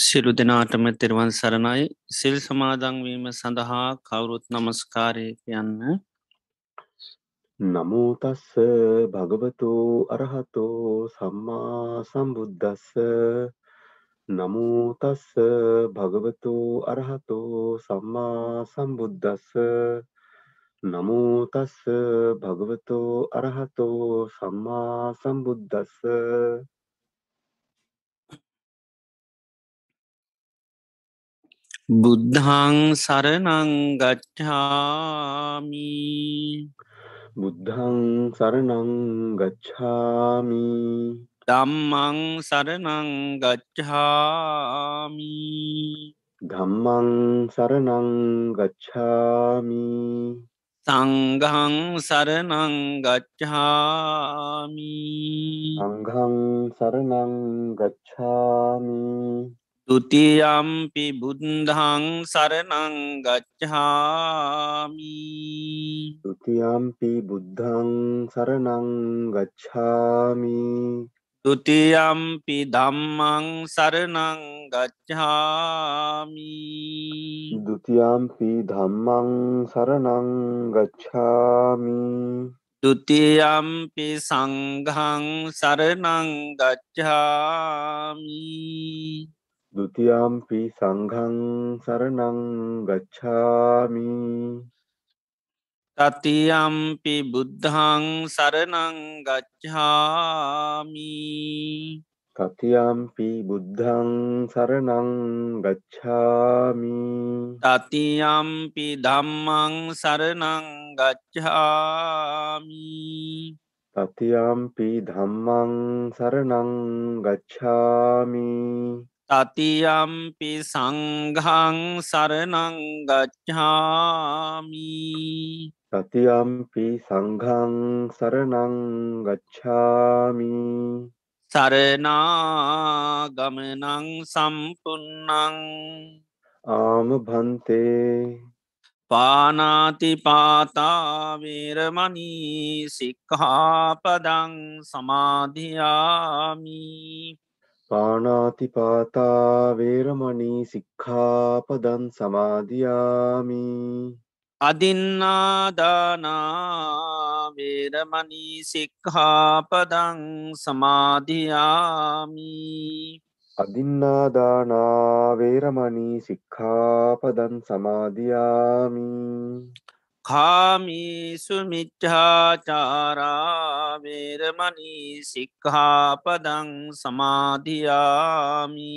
සිරු දෙනාටම තෙරවන් සරණයි. සිල් සමාදංවීම සඳහා කවුරුත් නමස්කාරය කියන්න. නමෝතස්ස භගවතු අරහතෝ සම්මා සම්බුද්ධස්ස නමෝතස්ස භගවතු අරහතෝ සම්මා සම්බුද්ධස්ස නමෝතස්ස භගවතෝ අරහතෝ සම්මා සම්බුද්ධස්ස බුද්ධං සරනංගච්ඡාමි බුද්ධං සරණං ගච්ඡාමි. දම්මං සරනංගච්ඡාමි ධම්මං සරණං ගච්ඡාමි. සංගහං සරනංගච්ඡාමි සංඝං සරණං ගච්ඡාමි තුතියම්පි බුද්ධං සරණංගච්ඡාමි තුතියම්පි බුද්ධං සරණංගච්ඡාමි තුතියම්පි දම්මං සරණංගච්ඡාමි දුතියම්පි ධම්මං සරණංගච්ඡාමි දුතියම්පි සංඝං සරණංගච්ඡාමි ဒ ුතියම්පි සංඝං සරණං ගච්ඡාමි තතියම්පි බුද්ධං සරනංගච්ඡාමි තතියම්පි බුද්ධං සරණං ගච්ඡාමි තතියම්පි ධම්මං සරනංගච්ඡාමි තතියම්පි ධම්මං සරණං ගච්ඡාමි තතියම්පි සංඝං සරනංගච්ඡාමි තතියම්පි සංඝං සරණං ගච්ඡාමි. සරනාගමනං සම්පන්නං ආම භන්තේ පානාතිපාතාවේරමනී සික්හාපදං සමාධයාමි පානාතිපාතා වේරමණී සික්ඛාපදං සමාදියාමි. අදින්නාදානාවේරමනී සික්හාපදං සමාධයාමි අදින්නාදානා වේරමණී සික්ඛාපදං සමාදියාමි කාමිසු මිච්චාචාරාවේරමනී සික්හාපදං සමාධයාමි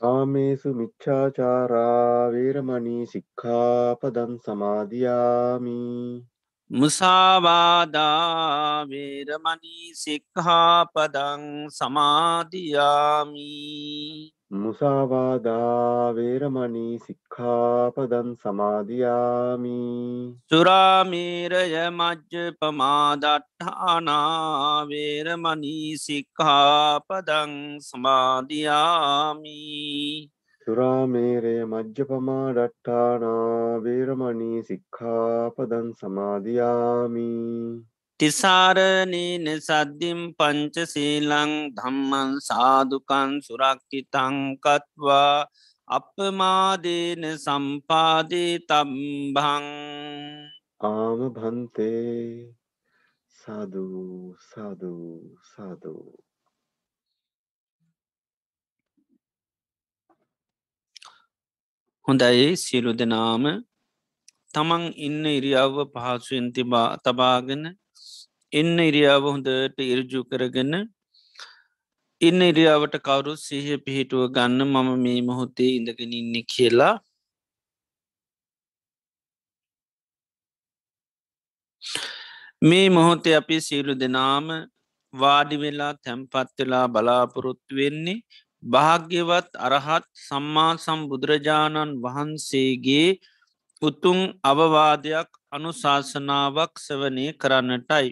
කාමේසු මිච්ඡාචාරා වේරමණී සික්ඛාපදං සමාදියාමි මුසාවාදාවේරමනී සික්හාපදං සමාධයාමි මුසාවාදා වේරමණී සික්ඛාපදං සමාදියාමි. සුරාමීරය මජ්්‍ය පමාදට්ඨානාවේරමනී සික්හාපදං සමාධයාමි සුරාමේරය මජ්ජපමා ඩට්ඨානා වේරමණී සික්ඛාපදං සමාදියාමි තිසාරණීන සද්ධිම් පංචසීලං ධම්මන් සාදුකන් සුරක්කිතංකත්වා අපමාදේන සම්පාදී තම්බං ආම භන්තේ සාදු සාදු සාදු. හොඳයි සියලු දෙනාම තමන් ඉන්න ඉරියාව පහසුවෙන් තිබා තබාගෙන ඉන්න ඉරියාව හොඳට ඉරජු කරගෙන ඉන්න ඉරියාවට කවුරු සහ පිහිටුව ගන්න මම මේ මොහොතේ ඉඳගෙන ඉන්න කියලා මේ මොහොතේ අපි සියලු දෙනාම වාඩි වෙලා තැම්පත්වෙලා බලාපොරොත්තු වෙන්නේ භාග්‍යවත් අරහත් සම්මා සම්බුදුරජාණන් වහන්සේගේ උතුන් අවවාදයක් අනුශාසනාවක් සවනය කරන්නටයි.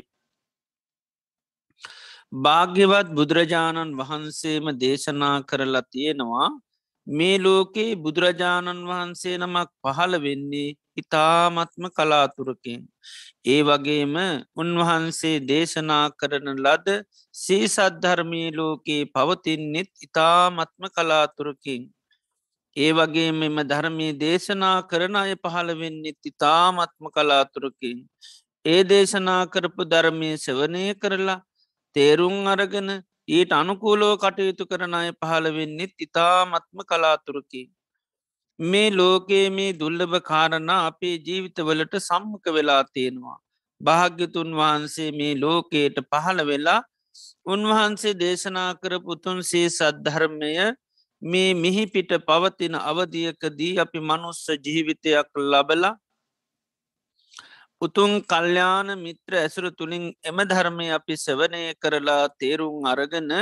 භාග්‍යවත් බුදුරජාණන් වහන්සේම දේශනා කරලා තියෙනවා මේ ලෝකේ බුදුරජාණන් වහන්සේ නමක් පහළ වෙන්නේ ඉතාමත්ම කලාතුරකින්. ඒ වගේම උන්වහන්සේ දේශනා කරන ලද සේ සද්ධර්මී ලෝකයේ පවතින්නෙත් ඉතාමත්ම කලාතුරකින්. ඒ වගේ මෙම ධර්මී දේශනා කරන අය පහළ වෙන්නෙත් ඉතාමත්ම කලාතුරකින්. ඒ දේශනා කරපු ධර්මය සවනය කරලා තේරුම් අරගෙන ඊට අනුකූලෝ කටයුතු කරන අය පහළ වෙන්නෙත් ඉතාමත්ම කලාතුරකි. මේ ලෝකයේ මේ දුල්ලභ කාරණ අපේ ජීවිතවලට සම්මක වෙලා තියෙනවා. භාග්‍යතුන් වහන්සේ මේ ලෝකයට පහළ වෙලා උන්වහන්සේ දේශනා කරපුතුන් සේ සද්ධර්මය මේ මිහිපිට පවතින අවධියකදී අපි මනුස්ස ජීවිතයක් ලබලා උතුන් කල්්‍යාන මිත්‍ර ඇසුර තුළින් එම ධර්මය අපි සෙවනය කරලා තේරුම් අරගන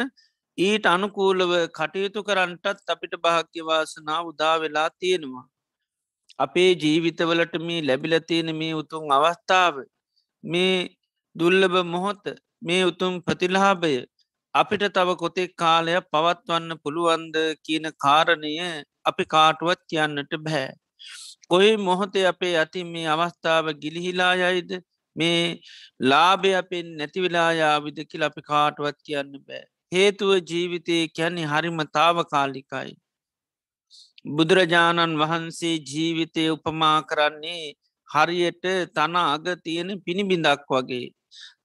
ඊට අනුකූලව කටයුතු කරන්නටත් අපිට භාග්‍යවාසනා උදා වෙලා තියෙනවා. අපේ ජීවිතවලට මේ ලැබිලතියෙන මේ උතුන් අවස්ථාව මේ දුල්ලබ මොහොත මේ උතුම් ප්‍රතිලාභය අපිට තව කොතෙක් කාලයක් පවත්වන්න පුළුවන්ද කියන කාරණය අපි කාටුවත් කියන්නට බෑ. කොයි මොහොතේ අපේ ඇති මේ අවස්ථාව ගිලිහිලා යයිද මේ ලාභය අපෙන් නැතිවෙලායාවිද කියල අපි කාටුවත් කියන්න බෑ. හේතුව ජීවිතය කැන්නේ හරිම තාවකාලිකයි. බුදුරජාණන් වහන්සේ ජීවිතය උපමා කරන්නේ හරියට තන අග තියෙන පිණිබිඳක් වගේ.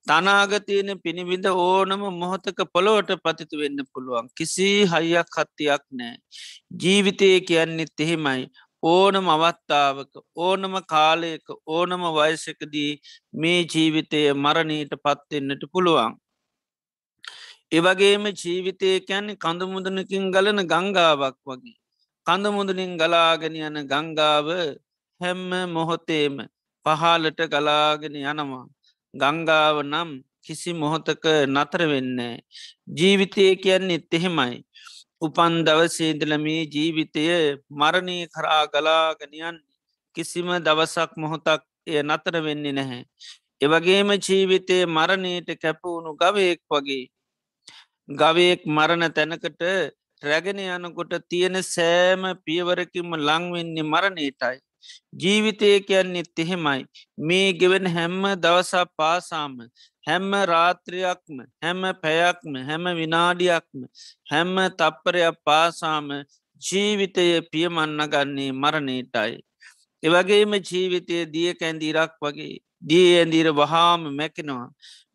තනාගතියන පිණිබිඳ ඕනම මොහොතක පොළොවට පතිතු වෙන්න පුළුවන් කිසි හයියක් හත්තියක් නෑ. ජීවිතය කියන්නෙත් එහෙමයි ඕනම අවත්තාවක ඕනම කාලයක ඕනම වයසකදී මේ ජීවිතය මරණීට පත්වෙන්නට පුළුවන්. එවගේම ජීවිතය කැන්නේ කඳමුදනකින් ගලන ගංගාවක් වගේ. කඳමුදනින් ගලාගෙන යන ගංගාව හැම්ම මොහොතේම පහලට ගලාගෙන යනවා. ගංගාව නම් කිසි මොහොතක නතර වෙන්නේ. ජීවිතය කියන්නෙත් එහෙමයි. උපන් දවසේදලමේ ජීවිතය මරණය කරා ගලාගනියන් කිසිම දවසක් මොහොතක් එය නතර වෙන්නේ නැහැ. එවගේම ජීවිතය මරණයට කැපවුණු ගවයෙක් වගේ. ගවයෙක් මරණ තැනකට රැගෙන යනකොට තියෙන සෑම පියවරකින්ම ලංවෙන්නේ මරණයටයි. ජීවිතය කියන්නෙත් එහෙමයි. මේ ගෙවෙන හැම්ම දවසා පාසාම හැම්ම රාත්‍රයක්ම හැම පැයක්ම හැම විනාඩියක්ම හැම්ම තප්පරයක් පාසාම ජීවිතය පියමන්න ගන්නේ මරණයටයි. එවගේම ජීවිතය දිය කැන්දීරක් වගේ දී ඇඳීර වහාම මැකෙනවා.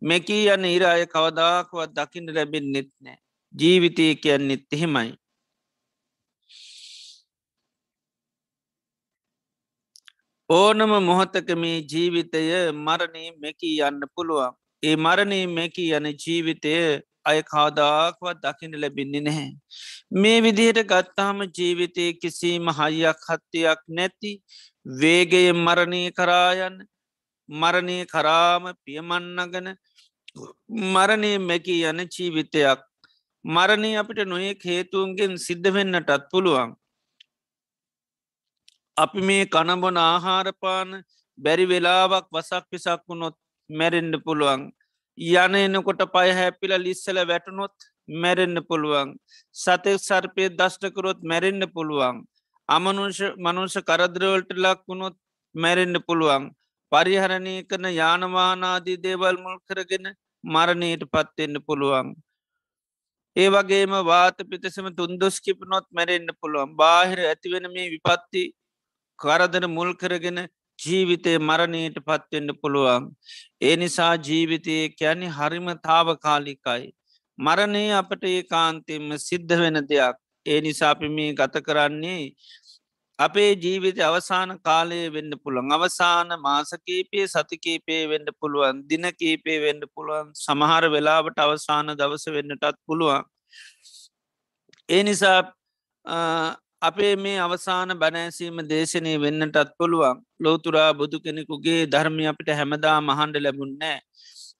මෙකී යන්න ඉරාය කවදාකවත් දකිින්ට ලැබෙන් නෙත් නෑ. ජීවිතය කියන්නෙත් එහෙමයි. ඕනම මොහොතක මේ ජීවිතය මරණී මෙකී යන්න පුළුවන්. ඒ මරණී මෙකී යන ජීවිතය අය කවදාක්වත් දකින ලැබින්නේ නැහැ. මේ විදිහට ගත්තාම ජීවිතය කිසිීම හයියක් හත්තියක් නැති වේගය මරණය කරායන්න මරණය කරාම පියමන්නගන මරණය මැකී යන ජීවිතයක් මරණය අපිට නොයෙක් හේතුවන්ගෙන් සිද්ධ වෙන්නටත් පුළුවන්. අපි මේ කණබොන ආහාරපාන බැරි වෙලාවක් වසක් පිසක් වුණොත් මැරෙන්ඩ පුළුවන්. යන එනකොට පය හැපිල ලිස්සල වැටනොත් මැරෙන්න්න පුළුවන්. සතෙක් සර්පය දෂ්ටකරොත් මැරෙන්න්න පුළුවන්. අමනුෂ මනුෂ කරදරවලට ලක් වුණොත් මැරෙන්න්න පුළුවන්. පරිහරණය කරන යානවානාදී දේවල් මුල් කරගෙන මරණයට පත්වෙන්න පුළුවන්. ඒ වගේම වාත පිතසම තුන්දොස් කිපනොත් මැරෙන්න්න පුළුවන් බාහිර ඇතිවෙන මේ විපත්ති කරදර මුල් කරගෙන ජීවිතය මරණයට පත්වෙන්න පුළුවන්. ඒ නිසා ජීවිතය කියැනෙ හරිම තාවකාලිකයි. මරණය අපට ඒ කාන්තෙම සිද්ධ වෙන දෙයක්. ඒ නිසාපි මේ ගත කරන්නේ අපේ ජීවිත අවසාන කාලය වෙන්න පුළුවන් අවසාන මාසකීපේ සතිකීපේ වෙන්න පුළුවන් දිනකීපේ වෙන්න පුළුවන් සමහර වෙලාවට අවසාන දවස වෙන්නටත් පුළුවන් ඒ නිසා අපේ මේ අවසාන බැනෑසීම දේශනය වෙන්නටත් පුළුවන්. ලෝතුරා බුදු කෙනෙකුගේ ධර්මය අපිට හැමදා මහන්ඩ ලැබුන්නෑ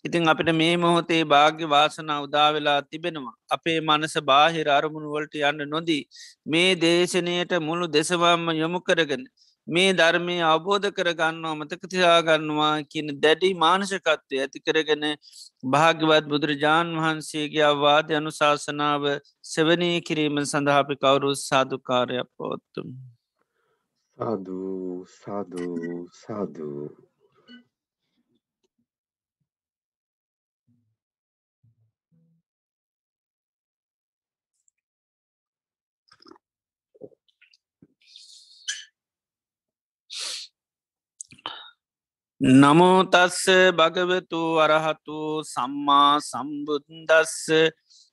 ඉතිං අපිට මේ මොහොතේ භාග්‍ය වාසනා උදාවෙලා තිබෙනවා. අපේ මනස බාහිර අරමුණුවලට යන්න නොදී මේ දේශනයට මුළු දෙසවම්ම යොමු කරගෙන මේ ධර්මය අවබෝධ කරගන්නවා මතක තියාගන්නවා කියන දැඩි මානශකත්වය ඇති කරගෙන භාග්‍යවත් බුදුරජාණන් වහන්සේගේ අවවාද අනුශාසනාව සෙවනී කිරීම සඳහාපි කවුරු සාධකාරයක් පොත්තුම්. සාධූ සාධූ සාධූ නමෝතස්ස භගවතු අරහතු සම්මා සම්බුද්දස්ස.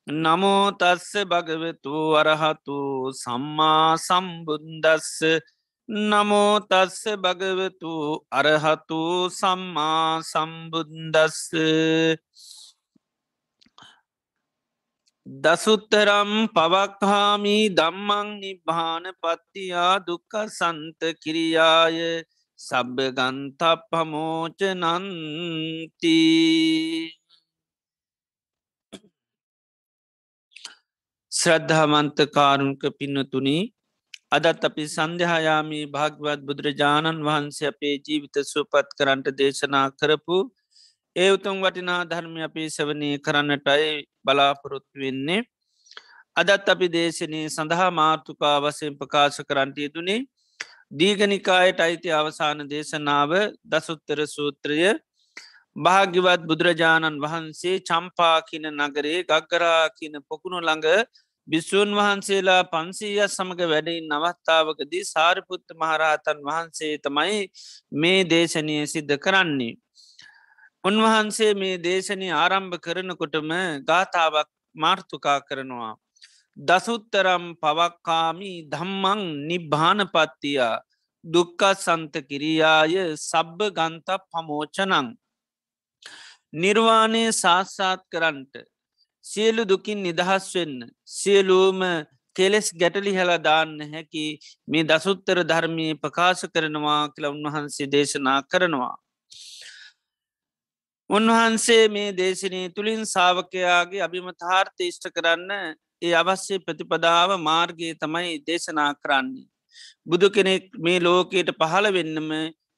නමෝතස්ස භගවතු අරහතු සම්මා සම්බුද්දස්ස. නමෝතස්ස භගවතු අරහතු සම්මා සම්බුද්දස්ස. දසුත්තරම් පවක්හාමී දම්මං නිබ්භාන පත්තියා දුක්ක සන්ත කිරියාය. සබ්බ ගන්තප් පමෝච නන්ති ශ්‍රද්ධාමන්ත කාරුණක පින්නතුනි අදත් අපි සන්ධහයාමී භාගවත් බුදුරජාණන් වහන්සේ අපේ ජීවිත සුපත් කරන්ට දේශනා කරපු ඒ උතුම් වටිනා ධර්මය අපි සවනය කරන්නටයි බලාපොරොත්තු වෙන්නේ. අදත් අපි දේශනය සඳහා මාර්ථකා වසයෙන් ප්‍රකාශ කරන්ටය දුනේ දීගනිකායට අයිති අවසාන දේශනාව දසුත්තර සූත්‍රය භාග්‍යවත් බුදුරජාණන් වහන්සේ චම්පා කියන නගරේ ගක්ගරා කියන පොකුණු ළඟ බිස්සූන් වහන්සේලා පන්සීය සමඟ වැඩයින් නවත්තාවකදී සාරිපුත්ත මහරහතන් වහන්සේ තමයි මේ දේශනය සිද්ධ කරන්නේ. උන්වහන්සේ මේ දේශනය ආරම්භ කරනකොටම ගාථාවක් මාර්ථකා කරනවා. දසුත්තරම් පවක්කාමි ධම්මං නිබ්භානපත්තියා දුක්ක සන්ත කිරියාය සබ්බ ගන්ත පමෝචනං. නිර්වාණය සාස්සාත් කරන්ට සියලු දුකින් නිදහස් වෙන්න සියලූම කෙලෙස් ගැටලි හලා දාන්න හැකි මේ දසුත්තර ධර්මය ප්‍රකාශ කරනවා කියල උන්වහන්සේ දේශනා කරනවා. උන්වහන්සේ මේ දේශනය තුළින් සාාවකයාගේ අභිමතාර්ථ ඉෂ්ට කරන්න ඒ අවශ්‍ය ප්‍රතිපදාව මාර්ගයේ තමයි දේශනා කරන්නේ. බුදු කෙනෙක් මේ ලෝකයට පහළ වෙන්නම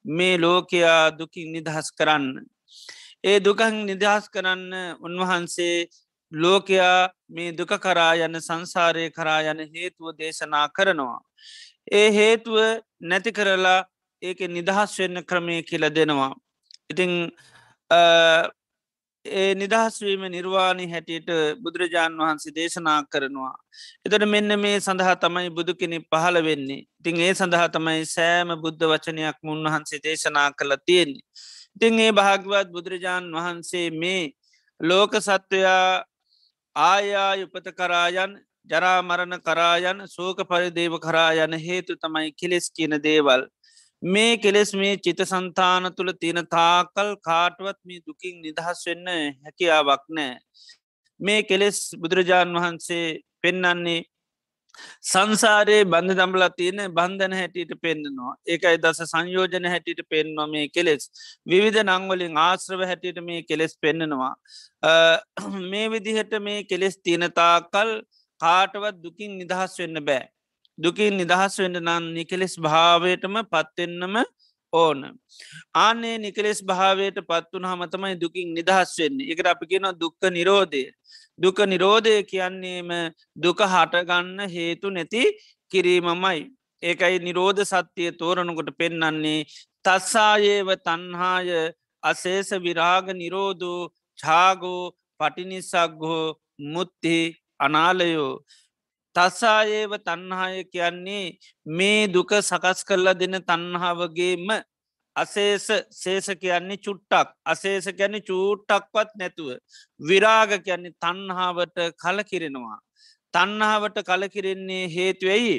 මේ ලෝකයා දුකින් නිදහස් කරන්න. ඒ දුකන් නිදහස් කරන්න උන්වහන්සේ ලෝකයා මේ දුක කරා යන සංසාරය කරා යන හේතුව දේශනා කරනවා. ඒ හේතුව නැති කරලා ඒක නිදහස් වෙන්න ක්‍රමය කියල දෙනවා. ඉතිං ඒ නිදහස්වීම නිර්වාණි හැටියට බුදුරජාණන් වහන්සේ දේශනා කරනවා. එතට මෙන්න මේ සඳහා තමයි බුදු කෙනෙ පහළ වෙන්නේ. තින් ඒ සඳහා තමයි සෑම බුද්ධ වචනයක් උන්වහන්සේ දේශනා කළ තියෙන්නේ. ඉතිං ඒ භාගවත් බුදුරජාණන් වහන්සේ මේ ලෝක සත්වයා ආයා යුපත කරායන් ජරාමරණ කරායන් සෝක පරිදේව කරායන හේතු තමයි කෙලෙස් කියන දේවල්. මේ කෙලෙස් මේ චිත සන්තාන තුළ තියෙන තාකල් කාටුවත් මේ දුකින් නිදහස් වෙන්න හැකියාවක් නෑ. මේ කෙලෙස් බුදුරජාණන් වහන්සේ පෙන්නන්නේ සංසාරයේ බඳ දම්ලා තියෙන බන්ධන හැටියට පෙන්න්නනවා ඒකයි දස සංයෝජන හැටියට පෙන්වා මේ කෙලෙස්. විවිධ නංවලින් ආශ්‍රව හැටියට මේ කෙලෙස් පෙන්න්නනවා මේ විදිහට මේ කෙලෙස් තියනතාකල් කාටවත් දුකින් නිදහස් වෙන්න බෑ. දුකින් නිදහස් වෙන්ඩ නම් නිකලෙස් භාවයටම පත්වෙන්නම ඕන. ආනේ නිකලෙස් භාවයට පත්වන හමතමයි දුකින් නිදහස් වෙන්නේ එකට අපි කියෙන දුක්ක නිරෝධය. දුක නිරෝධය කියන්නේම දුක හටගන්න හේතු නැති කිරීමමයි. ඒකයි නිරෝධ සත්‍යය තෝරණකොට පෙන්නන්නේ තස්සායේව තන්හාය අසේස විරාග නිරෝධූ චාගෝ පටිනිසක්ගෝ මුත්ති අනාලයෝ තස්සායේව තන්හාය කියන්නේ මේ දුක සකස් කරලා දෙන තන්හාවගේම අසේස සේස කියන්නේ චුට්ටක් අසේස ගැන චූට්ටක්වත් නැතුව විරාග කියන්නේ තන්හාාවට කලකිරෙනවා. තන්නාවට කලකිරෙන්නේ හේතුවෙයි.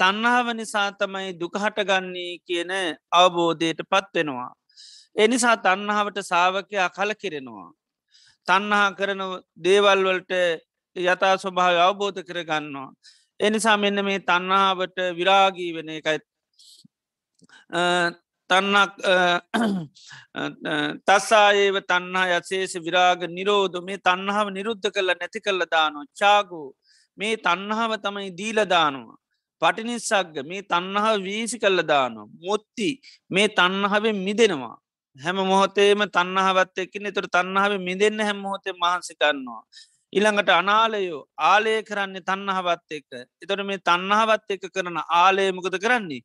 තන්නාව නිසා තමයි දුකහටගන්නේ කියන අවබෝධයට පත්වෙනවා. එනිසා තන්නාවට සාාවකයා කලකිරෙනවා. තන්නහා කරන දේවල්වලට යතා ස්වභාව අවබෝධ කරගන්නවා. එනිසා මෙන්න මේ තන්නාවට විරාගී වෙන එකයි. තන්නක් තස්සාඒව තන්නා යසේස විරාග නිරෝධ. මේ තන්නාව නිරුද්ධ කරල නැති කරල දානවා. චාගෝ මේ තන්නාව තමයි දීලදානවා පටිනිස්සක්ග මේ තන්නහ වීසි කල්ල දානවා. මුත්ති. මේ තන්නහාවෙන් මිදෙනවා. හැම මොහොතේම තන්නහවත් එක්කින. තුර තන්නහාව මිදන්න හැම මොහොතේ මහන්සි කරන්නවා ඉළඟට අනාලයෝ ආලය කරන්නේ තන්නහවත් එක්ක එතොට මේ තන්නහවත් එක කරන ආලයමකද කරන්නේ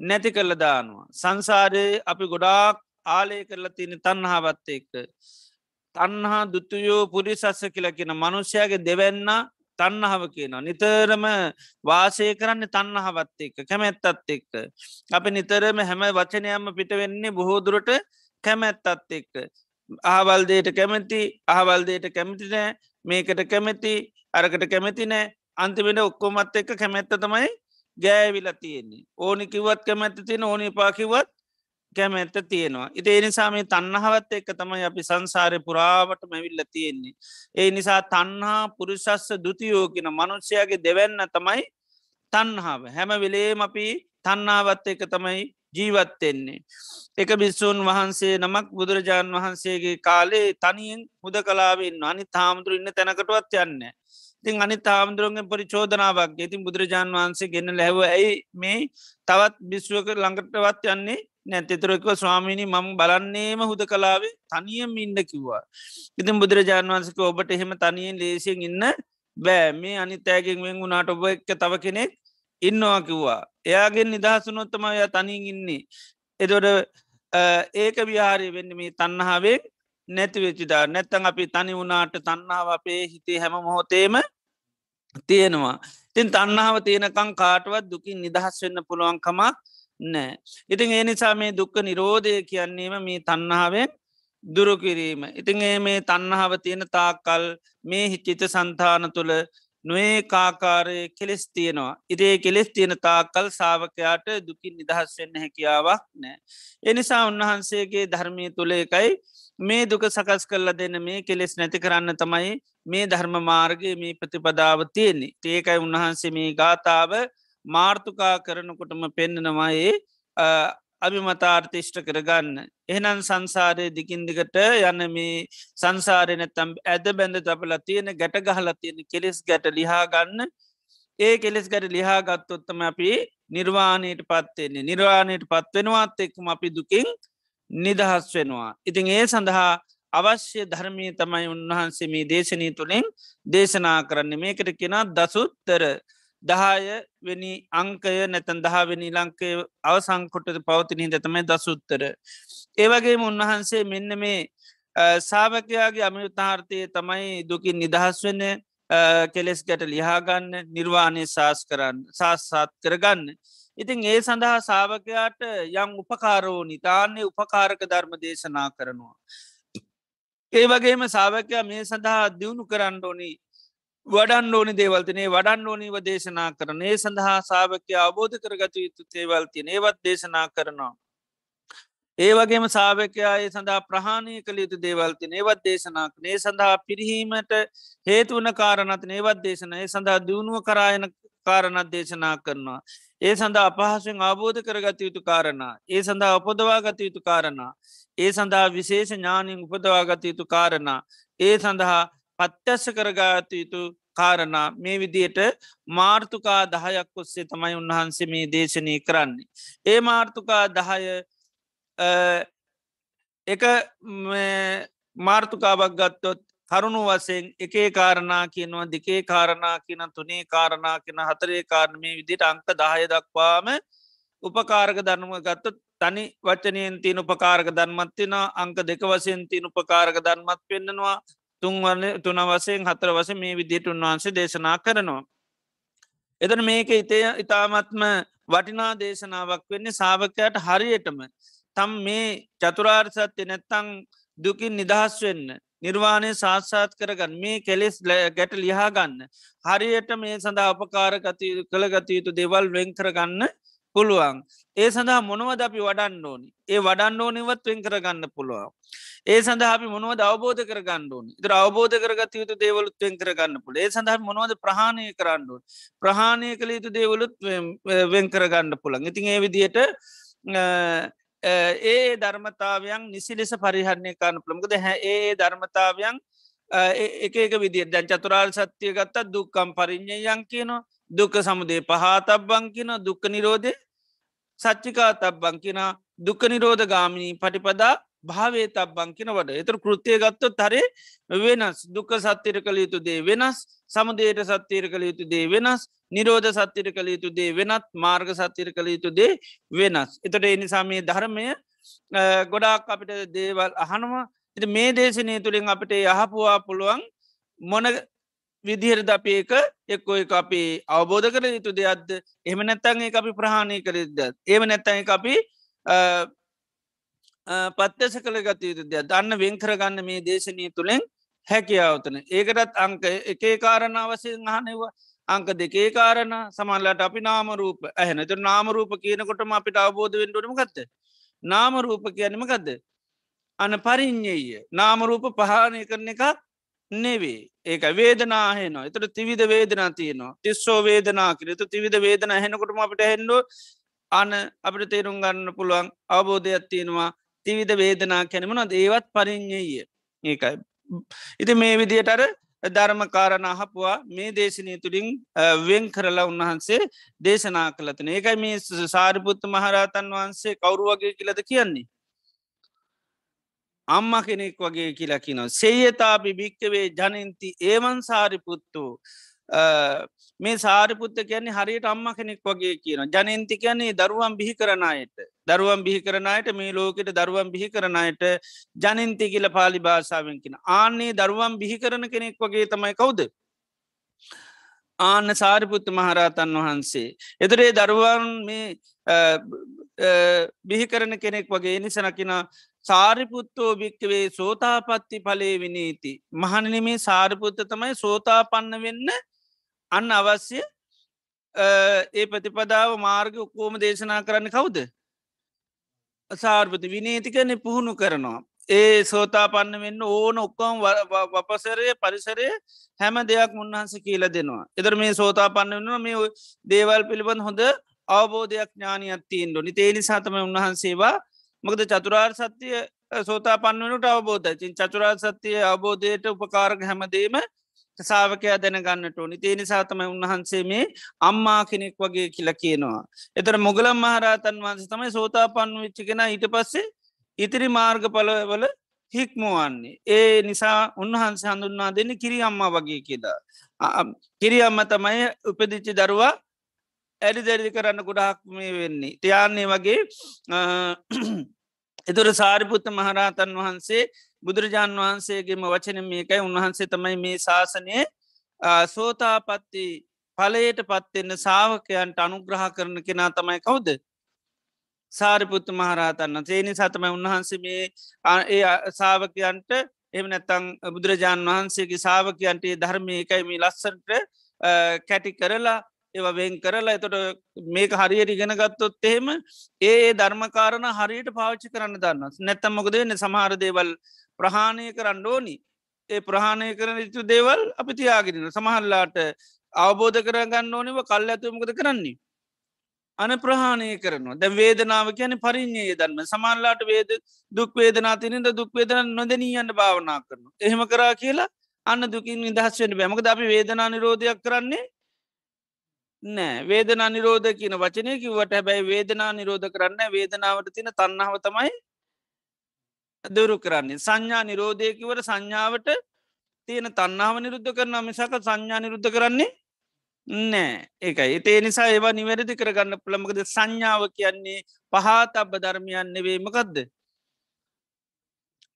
නැති කල්ල දානවා සංසාරයේ අපි ගොඩාක් ආලය කරලා තියෙන තන්නහාවත් එක්ක තන්නහා දුතුයෝ පුරිසස්ස කියලා කියන මනුෂ්‍යයාගේ දෙවන්න තන්නහව කියන. නිතරම වාසය කරන්න තන්නහවත් එක්ක කැමැත්තත් එක්ක. අපි නිතරම හැම වචනයම පිට වෙන්නේ බොහෝදුරට කැමැත්තත් එක්ක. අහවල්දයට කැමැති අහවල්දයට කැමතිනෑ මේකට කැමැති අරකට කැමැති නෑ අන්තිමෙන ඔක්කොමත් එක්ක කැමැත්ත තමයි ගෑවිලා තියෙන්නේ. ඕනි කිවත් කැමැත්ත තියෙන ඕනි පාකිවත් කැමැත්ත තියෙනවා. ඉති එනිසා මේ තන්නහවත් එක්ක තමයි අපි සංසාරය පුරාවට මැවිල්ල තියෙන්නේ. ඒ නිසා තන්හා පුරුෂස්ස දුතියෝකින මනුෂ්‍යයාගේ දෙවන්න තමයි තන්හාාව හැම වෙලේම අපි තන්නාවත් එක තමයි ජීවත්වෙන්නේ. එක බිස්සූන් වහන්සේ නමක් බුදුරජාණන් වහන්සේගේ කාලේ තනියෙන් හුද කලාවෙන් අනි තාමුදුර ඉන්න තැනකටවත් යන්න. ඉතින් අනි තාමුදුරුවන්ගේ පරිචෝදනාවක් ඉතින් බුදුරජාණන් වහන්සේ ගෙන්න ලැව ඇයි මේ තවත් බිස්්ුවක ළඟටවත් යන්නේ නැතිතරක ස්වාමිනි මම බලන්නේම හුද කලාවේ තනියම් ඉන්න කිව්වා. ඉතින් බුදුරජාණන් වන්සක ඔබට එහෙම තනියෙන් ලේසියෙන් ඉන්න බෑ මේ අනිතෑගෙන් වෙන් වුණට ඔබ එක්ක තව කෙනෙක් ඉන්නවා කිව්වා. එයාගෙන් නිදහසුනොත්තම ය තනින් ඉන්නේ. එදොට ඒක විහාරය වෙන්න මේ තන්නහාවේ නැතිවෙච්චිදා නැත්තන් අපි තනි වුණාට තන්නාව අපේ හිතේ හැම මොහොතේම තියෙනවා. තින් තන්නාව තියෙනකං කාටවත් දුකින් නිදහස් වෙන්න පුළුවන්කමක් නෑ. ඉතින් ඒ නිසා මේ දුක්ක නිරෝධය කියන්නේම මේ තන්නාවෙන් දුරුකිරීම. ඉතින් ඒ මේ තන්නහාව තියෙන තාකල් මේ හිච්චිත සන්තාන තුළ නොේ කාකාරය කෙලෙස් තියෙනවා. ඉරේ කෙලෙස් තියෙන තාකල් සාාවකයාට දුකින් නිදහස් වෙන්න හැකියාවක් නෑ. එනිසා උන්වහන්සේගේ ධර්මය තුළ එකයි මේ දුක සකස් කරලා දෙන්න මේ කෙලෙස් නැති කරන්න තමයි මේ ධර්ම මාර්ගය මේ ප්‍රතිපදාව තියෙන්නේ. ඒකයි උන්වහන්සේ මේ ගාථාව මාර්ථකා කරනකොටම පෙන්න්නනමයේ අභිමතාර්ථිෂ්ට කරගන්න. එහනම් සංසාරය දිකින්දිකට යන්න මේ සංසාරය නැතම් ඇද බැඳ තබල තියෙන ගැට ගහලා තියෙන කෙලෙස් ගැට ලිහා ගන්න ඒ කෙලෙස් ගැට ලිහා ගත්තොත්තම අපි නිර්වාණයට පත්වෙන්නේ නිර්වාණයට පත්වෙනවාත් එක්ම අපි දුකින් නිදහස් වෙනවා. ඉතින් ඒ සඳහා අවශ්‍ය ධර්මී තමයි උන්වහන්සේ මේ දේශනී තුළින් දේශනා කරන්න මේකට කෙන දසුත්තර දහය වෙනි අංකය නැතන් දහවෙනි ලංකය අවසංකොට පවතිනහි දතමයි දසුත්තර. ඒවගේම උන්වහන්සේ මෙන්න මේ සාාවකයාගේ අමියුතාර්ථය තමයි දුකින් නිදහස් වෙන්න කෙලෙස් ගැට ලිහාගන්න නිර්වාණය ශාස් කරන්න සාස්සාත් කරගන්න. ඉතින් ඒ සඳහා සාාවකයාට යම් උපකාරෝනි තාන්නේ උපකාරක ධර්ම දේශනා කරනවා. ඒ වගේම සාාවකයා මේ සඳහා දියුණු කරන්න ඕනි වඩන් ඕනි දේවල්තිනේ වඩන් ඕනීව දේශනා කරන. ඒ සඳහා සාාවකය අවබෝධ කරගත යුතු තේවල්තින ඒවත් දේශනා කරනවා. ඒ වගේම සාාවකයා ඒ සඳහා ප්‍රහාණය කළ යුතු දේවල්තින ඒවත් දේශනාක් ඒ සඳහා පිරිහීමට හේතුවන කාරණත් ඒවත් දේශන ඒ සඳහා දියුණුව කරායන කාරණත් දේශනා කරනවා. ඒ සඳහා අපහසුවෙන් අවබෝධ කරගත යුතු කාරණ. ඒ සඳහා උපදවා ගත යුතු කාරණ. ඒ සඳහා විශේෂ ඥානින් උපදවා ගත යුතු කාරණ. ඒ සඳහා පත්‍යස්ස කරගාත යුතු කාරණා මේ විදියට මාර්ථකා දහයක් ඔස්සේ තමයි උන්වහන්සේ මේ දේශනය කරන්නේ. ඒ මාර්ථකා දහය එක මාර්ථකාවක් ගත්තොත් කරුණු වසයෙන් එකේ කාරණා කියනවා දෙකේ කාරණා කියන තුනේ කාරණා කියෙන හතරේ කාරණමේ විදිට අංක දහය දක්වාම උපකාරක ධර්ම ගත්තත් තනි වචනයෙන් තියන උපකාරක ධර්මත්තින අංක දෙක වසයෙන් තියන උපකාරක ධර්මත් පෙන්න්නනවා තුන්වන තුන වසයෙන් හතර වස මේ විදියට උන්වහන්සේ දේශනා කරනවා. එතන මේක ඉතය ඉතාමත්ම වටිනා දේශනාවක් වෙන්නේ සාාවකයට හරියටම තම් මේ චතුරාර්සත්‍ය නැත්තං දුකින් නිදහස් වෙන්න නිර්වාණය සාත්සාත් කරගන්න මේ කෙලෙස් ගැට ලිහා ගන්න හරියට මේ සඳහා අපකාරගත කළගත යුතු දෙවල් වෙන් කරගන්න පුළුවන්. ඒ සඳහා මොනවද අපි වඩන්න ඕනි? ඒ වඩන්න ඕනිවත් වෙන් කරගන්න පුළුවන්. ඒ සඳහා අපි මොනවද අවබෝධ කරගන්න ඕනි? ඉදර අවබෝධ කරගත යුතු දේවලුත් වෙන් කරගන්න පුළ ඒ සඳහ මොනවද ප්‍රහණය කරන්න ඕන? ප්‍රහණය කළ යුතු දේවලුත් වෙන් කරගන්න පුළන් ඉතින් ඒ විදියට ඒ ධර්මතාවයන් නිසි ලෙස පරිහරණය කාන්න පුළමකද හැ ඒ ධර්මතාවයන් එක එක විදිර දැන් චතුරාල් සත්‍යය ගත්ත දුක්කම් පරිින්්ඥයන් කියනවා. දුක සමුදේ පහතබ්බං කියන දුක්ක නිරෝධය සච්චිකා තබ්බං කියෙන දුක නිරෝධ ගාමිණී පටිපදා භාවේ තබ්බං කියන වඩ. එතුර කෘතිය ගත්තොත් තරේ වෙනස්. දුක සත්තිර කළ යුතු දේ වෙනස් සමුදයට සත්තිර කළ යුතු දේ වෙනස් නිරෝධ සත්තිර කළ යුතු දේ වෙනත් මාර්ග සත්තිර කළ යුතු දේ වෙනස්. එතට එනිසාමේ ධර්මය ගොඩාක් අපිට දේවල් අහනවා. මේ දේශනය තුළින් අපිට යහපුවා පුළුවන් මොන විදිහරද අපි ඒක එක්කො එක අපි අවබෝධ කර යුතු දෙයක්ද? එම නැත්තන්ගේ අපි ප්‍රහණය කරද ඒම නැත්තයි අපි පත්්‍යස කළ ගත යුතු දෙයක් දන්න වෙන් කරගන්න මේ දේශනය තුළෙන් හැකියාවතන ඒකටත් අංක එකේ කාරණාවසයෙන් අහනවා අංක දෙකේ කාරණ සමල්ලට අපි නාමරූප ඇහෙන. තු නාමරූප කියනකොටම අපිට අවබෝධ වෙන්ඩුවම ගත්ත නාමරූප කියනම ගදද අන පරිින්්ඥය නාමරූප පහනය කරන එකක් නෙවේ. ඒක වේදනාහෙනවා එතට තිවිධ වේදනා තියනවා. තිස්සෝ වේදනා කරතු තිවිධ වේදන හෙනකොටම අපට හෙන්ඩුව අන අපට තේරුම් ගන්න පුළුවන් අවබෝධයක් තියෙනවා. තිවිධ වේදනා කැනමන ඒවත් පරිින්්ඥය ඒකයි. ඉති මේ විදියටර ධර්ම කාරණහපුවා මේ දේශනය තුළින් වෙන් කරලා උන්වහන්සේ දේශනා කළතන ඒකයි මේ සාරිපුත්තු මහරතන් වහන්සේ කවරු වගේ කියලද කියන්නේ? අම්ම කෙනෙක් වගේ කියලා කිනො. සේයතාපි භික්කවේ ජනන්ති ඒවන් සාරිපුත්තු. මේ සාරිපුත්ත කියන්නේ හරියට අම්ම කෙනෙක් වගේ කියන ජනන්ති කියන්නේ දරුවන් බිහි කරනයට දරුවන් බිහි කරනයට මේ ලෝකෙට දරුවන් බිහි කරනයට ජනන්ති කියල පාලි භාෂාවෙන් කියෙන ආන්නේ දරුවන් බිහි කරන කෙනෙක් වගේ තමයි කවුද? ආන්න සාරිපුත්ත මහරහතන් වහන්සේ. එතරේ දරුවන් මේ බිහි කරන කෙනෙක් වගේ නිසනකින සාරිපුත්තෝ භික්කවේ සෝතාපත්ති පලේ විනීති. මහනනමේ සාරිපුත්ත තමයි සෝතාපන්න වෙන්න අන්න අවශ්‍ය ඒ ප්‍රතිපදාව මාර්ග උකෝම දේශනා කරන්න කවුද. සාර්පති විනේතිකන පුහුණු කරනවා. ඒ සෝතාපන්න වෙන්න ඕන ඔක්කොම් වපසරය පරිසරය හැම දෙයක් මුන්හන්ස කියල දෙනවා. එදර මේ සෝතාපන්න වන්න මේ දේවල් පිළිබඳ හොඳ අවබෝධයක් ඥානයක් තිීන්ඩු නි තේනි සාතම උන්වහන්සේවා මොකද චතුරාර් සත්‍යය සෝතා පන්වනට අවබෝධ චින් චතුරාර් සත්‍යය අවබෝධයට උපකාරක හැමදීම සාාවකයා දැනගන්නට ඕනි තේනි සාතමයි උන්වහන්සේ මේ අම්මා කෙනෙක් වගේ කියලා කියනවා. එතර මුගලම් මහරතන් වන්ස තමයි සෝතා පන්න විච්චිගෙන ඊට පස්සේ ඉතිරි මාර්ග පලවල හික්මුවන්නේ. ඒ නිසා උන්වහන්සේ හඳුන්නා දෙන්න කිරි අම්මා වගේ කියදා. කිරි අම්ම තමයි උපදිච්චි දරුවා ඇඩි දැඩි කරන්න ගොඩාක් මේ වෙන්නේ. තියන්නේ වගේ එතුර සාරිපුත්ත මහරහතන් වහන්සේ බුදුරජාණන් වහන්සේගේම වචන මේකයි උන්වහන්සේ තමයි මේ ශාසනය සෝතාපත්ති පලයට පත්වෙන්න සාාවකයන්ට අනුග්‍රහ කරන කෙනා තමයි කවුද. සාරිපුත්තු මහරහතන්න සේනි සතමයි උන්වහන්සේ මේ ඒ සාාවකයන්ට එම නැත්තං බුදුරජාණන් වහන්සේගේ සාාවකයන්ටේ ධර්මය එකයි මේ ලස්සන්ට කැටි කරලා ඒව වෙන් කරලා එතොට මේක හරියට ඉගෙන ගත්තොත් එහෙම ඒ ධර්මකාරණ හරියට පාච්චි කරන්න දන්න නැත්තම් මොකදන්න සමහර දේවල් ප්‍රහාණය කරන්න ඕනි. ඒ ප්‍රහාණය කරන යුතු දේවල් අපි තියාගෙන සමහල්ලාට අවබෝධ කරගන්න ඕනිව කල් ඇතුමකද කරන්නේ? අන ප්‍රහාණය කරනවා. දැ වේදනාව කියන පරිින්්ඥයේ දන්න සමල්ලාට වේද දුක් වේදනා තිනිද දුක් වේදන නොදනීයන්න භාවනා කරන එහෙම කරා කියලා අන්න දුකින් නිදහස් වෙන බැමක අපි වේදනා නිරෝධයක් කරන්නේ නෑ. වේදනා නිරෝධ කියන වචනය කිවට හැබැයි වේදනා නිරෝධ කරන්න වේදනාවට තින තන්නාව තමයි දුරු කරන්නේ. සංඥා නිරෝධයකිවට සංඥාවට තියෙන තන්නාව නිරුද්ධ කරන මිසක සංඥා නිරුද්ධ කරන්නේ නෑ. ඒකයි. ඒතේ නිසා ඒවා නිවැරදි කරගන්න පුළමකද සංඥාව කියන්නේ පහත අබ ධර්මයන් නෙවේමකක්ද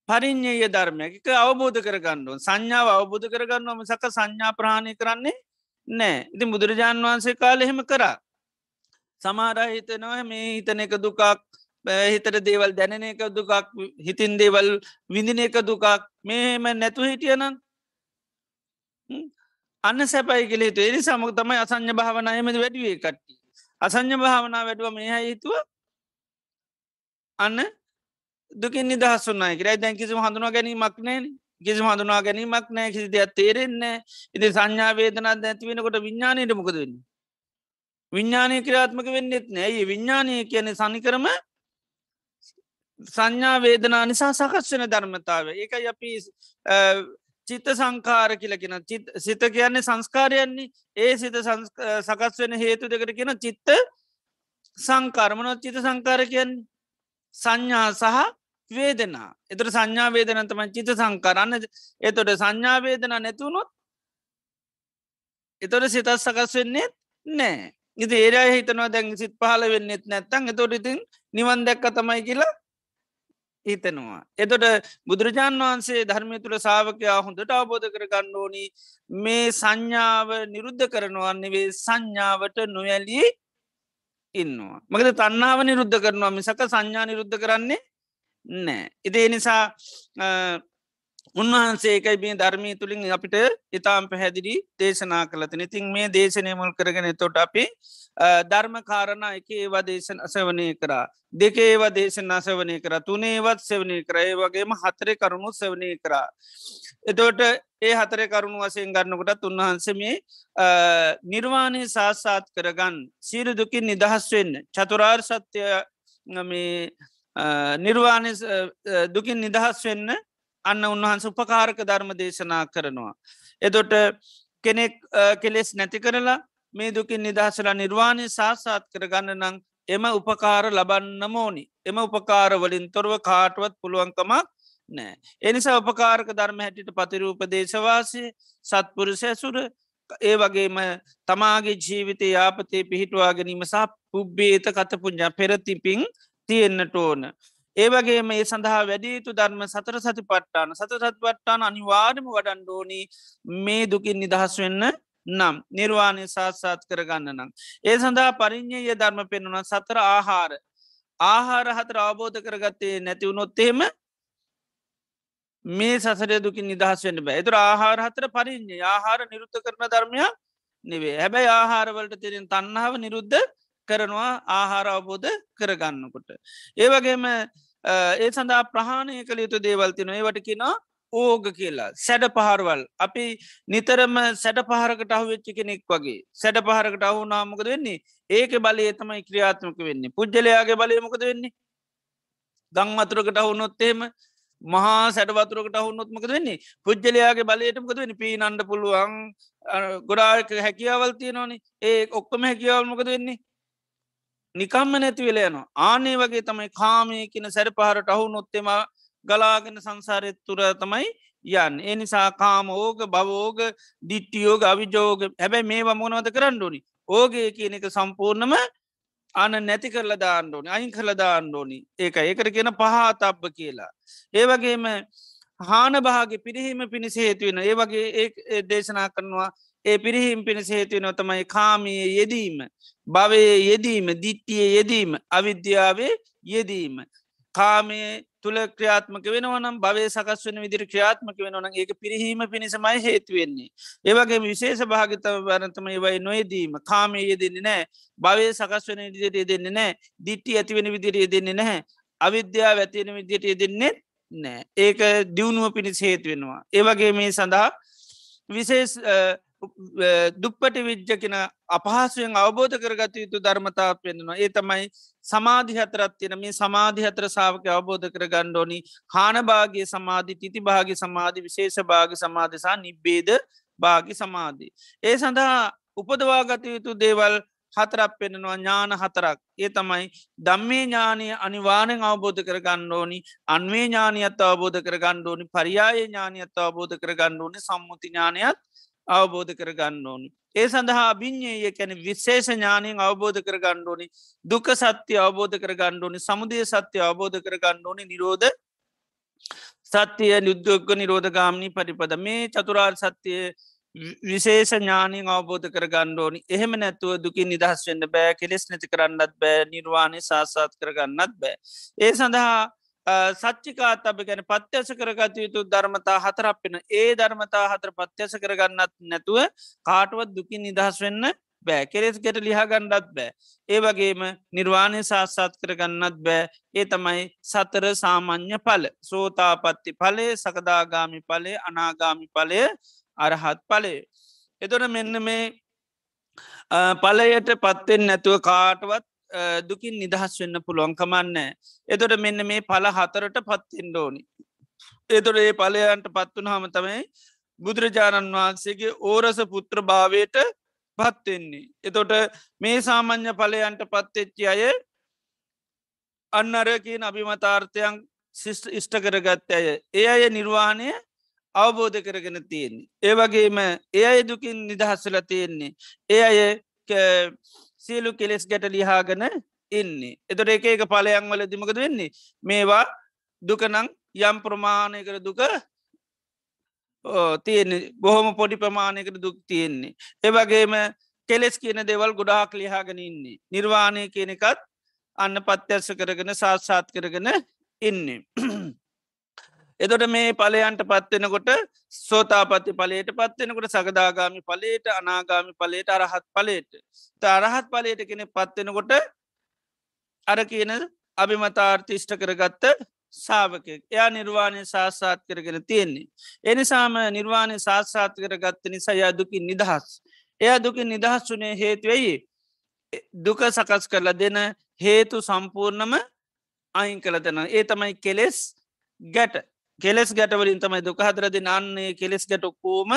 පරිින්්ඥය ධර්මයක. අවබෝධ කරගන්න සංඥාව අවබෝධ කරගන්නවම සක සංඥා ප්‍රාණය කරන්නේ නෑ. ඉති බුදුරජාණන් වහන්සේ කාල එහෙම කරා. සමාරා හිතනවා මේ හිතන එක දුකක් හිතර දේවල් දැනෙන එක දුකක් හිතින් දේවල් විඳින එක දුකක්. මේම නැතු හිටියනම් අන්න සැපයි කලේතු එනි සමක් තමයි අසං්‍ය භාවනායමද වැඩුවේ කට්ටි අසං්‍ය භාවනා වැඩුව මේ හිතුව. අන්න දුකින් නිදහස්සුන්නයි කරයි දැන් කිසිම හඳුනා ගැනීමක් නෑන. කිසි හඳුනා ගැනීමක් නෑ කිසි දෙයක් තේරෙන්නේ ඉති සංඥා වේදනත් ඇතිවෙනකොට විඤ්ඥානයට මොකද වෙන්න. විඤ්ඥානය ක්‍රාත්මක වෙන්නෙත් නෑයි විඤ්ඥානය කියන සනිකරම සංඥා වේදනා නිසා සකස් වෙන ධර්මතාව ඒකයි අපි චිත්ත සංකාර කියලකෙන චිත් සිත කියන්නේ සංස්කාරයන්නේ ඒ සිත සකස් වෙන හේතු දෙකට කියෙන චිත්ත සංකාරමනොත් චිත සංකාර කියන්නේ? සංඥා සහ වේදනා එතට සංඥා වේදනතම චිත සංකරන්න එතොට සංඥා වේදනා නැතුුණොත් එතොට සිතත් සකස් වෙන්නේ නෑ ඉති ඒරය හිතනවා දැන් සිත් පහල වෙන්නෙත් නැත්තං එතොට ඉතින් නිවන් දැක්ක තමයි කියලා හිතනවා. එතොට බුදුරජාණන් වහන්සේ ධර්මය තුළ සාාවකයා හොඳට අවබෝධ කර ගන්න ඕනි මේ සංඥාව නිරුද්ධ කරනවන්නේවේ සංඥාවට නොවැලී ඉන්නවා. මකද තන්නාව නිරුද්ධ කරනවා මිසක සංඥා නිරුද්ධ කරන්නේ නෑ. ඉදේ නිසා උන්වහන්සේකයි මේ ධර්මී තුළින් අපිට ඉතාම් පැහැදිලි දේශනා කලතින ඉතින් මේ දේශනය මුල් කරගෙන තොට අපි ධර්ම කාරණ එක ඒවා දේශන අසවනය කරා දෙක ඒවා දේශන අසවනය කර තුනේවත් සෙවනය කරය වගේම හතරේ කරුණු සෙවනය කරා. එතෝට ඒ හතරේ කරුණු වසයෙන් ගන්නකොට උන්වහන්සමේ නිර්වාණය සාස්සාත් කරගන්න සීරු දුකින් නිදහස් වෙන්න චතුරාර් සත්‍යය නිර්වාණය දුකින් නිදහස් වෙන්න අන්න උන්වහන්ස උපකාරක ධර්ම දේශනා කරනවා. එදොට කෙනෙක් කෙලෙස් නැති කරලා මේ දුකින් නිදහසලා නිර්වාණය සාසාත් කරගන්න නං එම උපකාර ලබන්න මෝනි එම උපකාරවලින් තොරව කාටුවත් පුළුවන්කමක් නෑ. එනිසා උපකාරක ධර්ම හැටිට පතිරූප දේශවාසය සත්පුරුෂැසුර ඒ වගේම තමාගේ ජීවිතය යාපතේ පිහිටවා ගැනීම සහ පුබ්බේත කතපුඥා පෙරතිපින් තියෙන්න්නට ඕන. ඒවගේ මේ සඳහා වැඩියුතු ධර්ම සතර සති පට්ටාන සත සත් පට්ටාන අනිවාර්ම වඩන්ඩෝනි මේ දුකින් නිදහස් වෙන්න නම් නිර්වාණය සාත්සාත් කරගන්න නම්. ඒ සඳහා පරිින්්ඥය ධර්ම පෙන්වුන සතර ආහාර. ආහාර හතර අවබෝධ කරගත්තේ නැතිවුණොත්තේම මේ සසරය දුකින් නිදහස් වෙන්න බෑ. එතුර ආහාර හතර පරිින්්ඥ ආහාර නිරුද්ධ කරන ධර්මයක් නෙවේ හැබැයි ආහාරවලට තිරෙන තන්නාව නිරුද්ධ කරනවා ආහාර අවබෝධ කරගන්නකොට. ඒවගේම ඒ සඳහා ප්‍රහාණය කළ යුතු දේවල්තින ඒවට කිනා ඕග කියලා. සැඩ පහරවල් අපි නිතරම සැඩ පහරකට අහු වෙච්චි කෙනෙක් වගේ. සැඩ පහරකට අහු නාමකද වෙන්නේ? ඒක බලය තමයි ක්‍රියාත්මක වෙන්නේ. පුද්ජලයාගේ බලයමකද වෙන්නේ? ගං අතුරකට අහුනොත්තේම මහා සැඩවතුරකට අහුන්නොත්මක වෙන්නේ? පුද්ජලයාගේ බලයටමකද වෙන පී නන්ඩ පුළුවන් ගොඩාක හැකියාවල් තියෙනවානේ. ඒ ඔක්කොම හැකියාවල්මකද වෙන්නේ? නිකම්ම නැති වෙල යනවා. ආනේ වගේ තමයි කාමය කියන සැර පහරට අහු නොත්තෙම ගලාගෙන සංසාරෙත් තුර තමයි යන් ඒ නිසා කාම ඕෝග බවෝග දිට්ටියෝග අවිජෝග හැබැයි මේ වමනවද කරන්න ඕනි? ඕගේ කියන එක සම්පූර්ණම අන නැති කරල දාන්නඩෝනි අයින් කළ දාන්නඩෝනි ඒක ඒකට කියන පහතබ්බ කියලා. ඒවගේම හාන භාගේ පිරිහීම පිණිස හේතුවෙන ඒ වගේ ඒ දේශනා කරනවා ඒ පිරිහිම් පිණිස හේතුවෙන තමයි කාමයේ යෙදීම භවයේ යෙදීම දිට්ටිය යෙදීම අවිද්‍යාවේ යෙදීම. කාමය තුළ ක්‍රියාත්මක වෙනවනම් භවය සකස් වන විදිර ක්‍රියාත්මක වෙනවන ඒක පිරිහීම පිණිසමයි හේතුවෙන්නේ. ඒවගේ විශේෂ භාගත වරතම ඒවයි නොයදීම. කාමය යෙදෙන්නේ නෑ භවය සකස් වන විදිරයට යෙදෙන්නේ නෑ දිට්ටි ඇතිවෙන විදිර යෙදෙන්නේ නැහැ. අවිද්‍යාව ඇතිවෙන විදියට යෙදෙන්නේ නෑ ඒක දියුණුව පිණිස් හේතුවෙනවා. ඒවගේ මේ සඳහා විශේෂ දුප්පටි විද්්‍යකෙන අපහසුවෙන් අවබෝධ කරගත යුතු ධර්මතාව පෙන්නවා ඒ තමයි සමාධි හතරත් තියෙන මේ සමාධි හතර සාාවක අවබෝධ කර ගණ්ඩෝනි හානභාගේ සමාධි තිති භාගි සමාධි විශේෂ භාග සමාධසා නිබ්බේද භාගි සමාධී. ඒ සඳහා උපදවාගත යුතු දේවල් හතරක් පෙනෙනවා ඥාන හතරක්. ඒ තමයි දම්මේ ඥානය අනිවානෙන් අවබෝධ කර ගණ්ඩෝනි අන්වේ ඥානයත් අවබෝධ කර ගණ්ඩෝනි පරියාය ඥානයත් අවබෝධ කර ගණ්ඩෝනි සම්මුති ඥානයත් අවබෝධ කර ගන්න ඕනි. ඒ සඳහා අභිඤ්ඥය කැන විශේෂ ඥානයෙන් අවබෝධ කර ගණ්ඩෝනි දුක සත්‍යය අවබෝධ කර ගණ්ඩෝනි සමුදය සත්‍යය අවබෝධ කර ගණ්ඩෝනි නිරෝධ සත්‍යය නිුද්ධෝග නිරෝධගාමනී පටිපද. මේ චතුරාර් සත්‍යය විශේෂ ඥානීෙන් අවබෝධ කර ගණ්ඩෝනි එහෙම නැතුව දුකින් නිදහස් වෙන්න බෑ. කෙලෙස් නැති කරන්නත් බෑ. නිර්වාණය සාසාත් කරගන්නත් බෑ. ඒ සඳහා සච්චිකාත් අප ගැන පත්්‍යස කරගත යුතු ධර්මතා හතරක් පෙන ඒ ධර්මතා හතර පත්්‍යස කරගන්නත් නැතුව කාටුවත් දුකින් නිදහස් වෙන්න බෑ කෙරෙස් ගෙට ලිහගණ්ඩත් බෑ. ඒ වගේම නිර්වාණය සාස්සත් කරගන්නත් බෑ ඒ තමයි සතර සාමං්්‍ය පල සෝතාපත්ති පලේ සකදාගාමි පලේ අනාගාමි පලය අරහත් පලේ. එතොට මෙන්න මේ පලයට පත්තෙන් නැතුව කාටවත් දුකින් නිදහස් වෙන්න පුළුවන් කමන්න. එතොට මෙන්න මේ පල හතරට පත්තිෙන්ඩෝනි. එතොට ඒ පලයන්ට පත්වන හම තමයි බුදුරජාණන් වහන්සේගේ ඕරස පුත්‍ර භාවයට පත්වෙන්නේ. එතොට මේ සාමං්්‍ය පලයන්ට පත්තෙච්චි අය අන්න අරකින් අභිමතාර්ථයන් ශිෂ්ට ඉෂ්ට කරගත්ත අය ඒ අය නිර්වාණය අවබෝධ කරගෙන තියෙන්නේ. ඒ වගේම ඒ අය දුකින් නිදහස්සල තියෙන්නේ. ඒ අය සියලු කෙලෙස් ගැට ලිහාගෙන ඉන්නේ. එතොට එක එක පලයන් වල දිමකද වෙන්නේ. මේවා දුකනං යම් ප්‍රමාණයකර දුක තියෙන්නේ බොහොම පොඩි ප්‍රමාණයකට දුක් තියෙන්නේ. ඒවගේම කෙලෙස් කියන දෙවල් ගොඩාක් ලිහාගෙන ඉන්නේ. නිර්වාණය කියන එකත් අන්න පත්‍යස්ස කරගෙන සාත්සාත් කරගෙන ඉන්නේ. එතොට මේ පලයන්ට පත්වෙනකොට සෝතාපත්ති පලේට පත්වෙනකොට සගදාගාමි පලේට අනාගාමි පලේට අරහත් පලේට තරහත් පලේට කෙනෙ පත්වෙනකොට අර කියන අභිමතාර්ථිෂ්ට කරගත්ත සාාවකෙක් එයා නිර්වාණය සාස්සාත් කරගෙන තියෙන්නේ. එනිසාම නිර්වාණය සාස්සාත් කරගත්ත නිසා යා දුකින් නිදහස්. එයා දුකින් නිදහස් වනේ හේතුවෙයි දුක සකස් කරලා දෙන හේතු සම්පූර්ණම අයින් කළ දෙන ඒ තමයි කෙලෙස් ගැට. කෙලෙස් ගැටවලින් තමයි දුක හදරදි නන්නේ කෙලෙස් ගැට ඔක්කෝම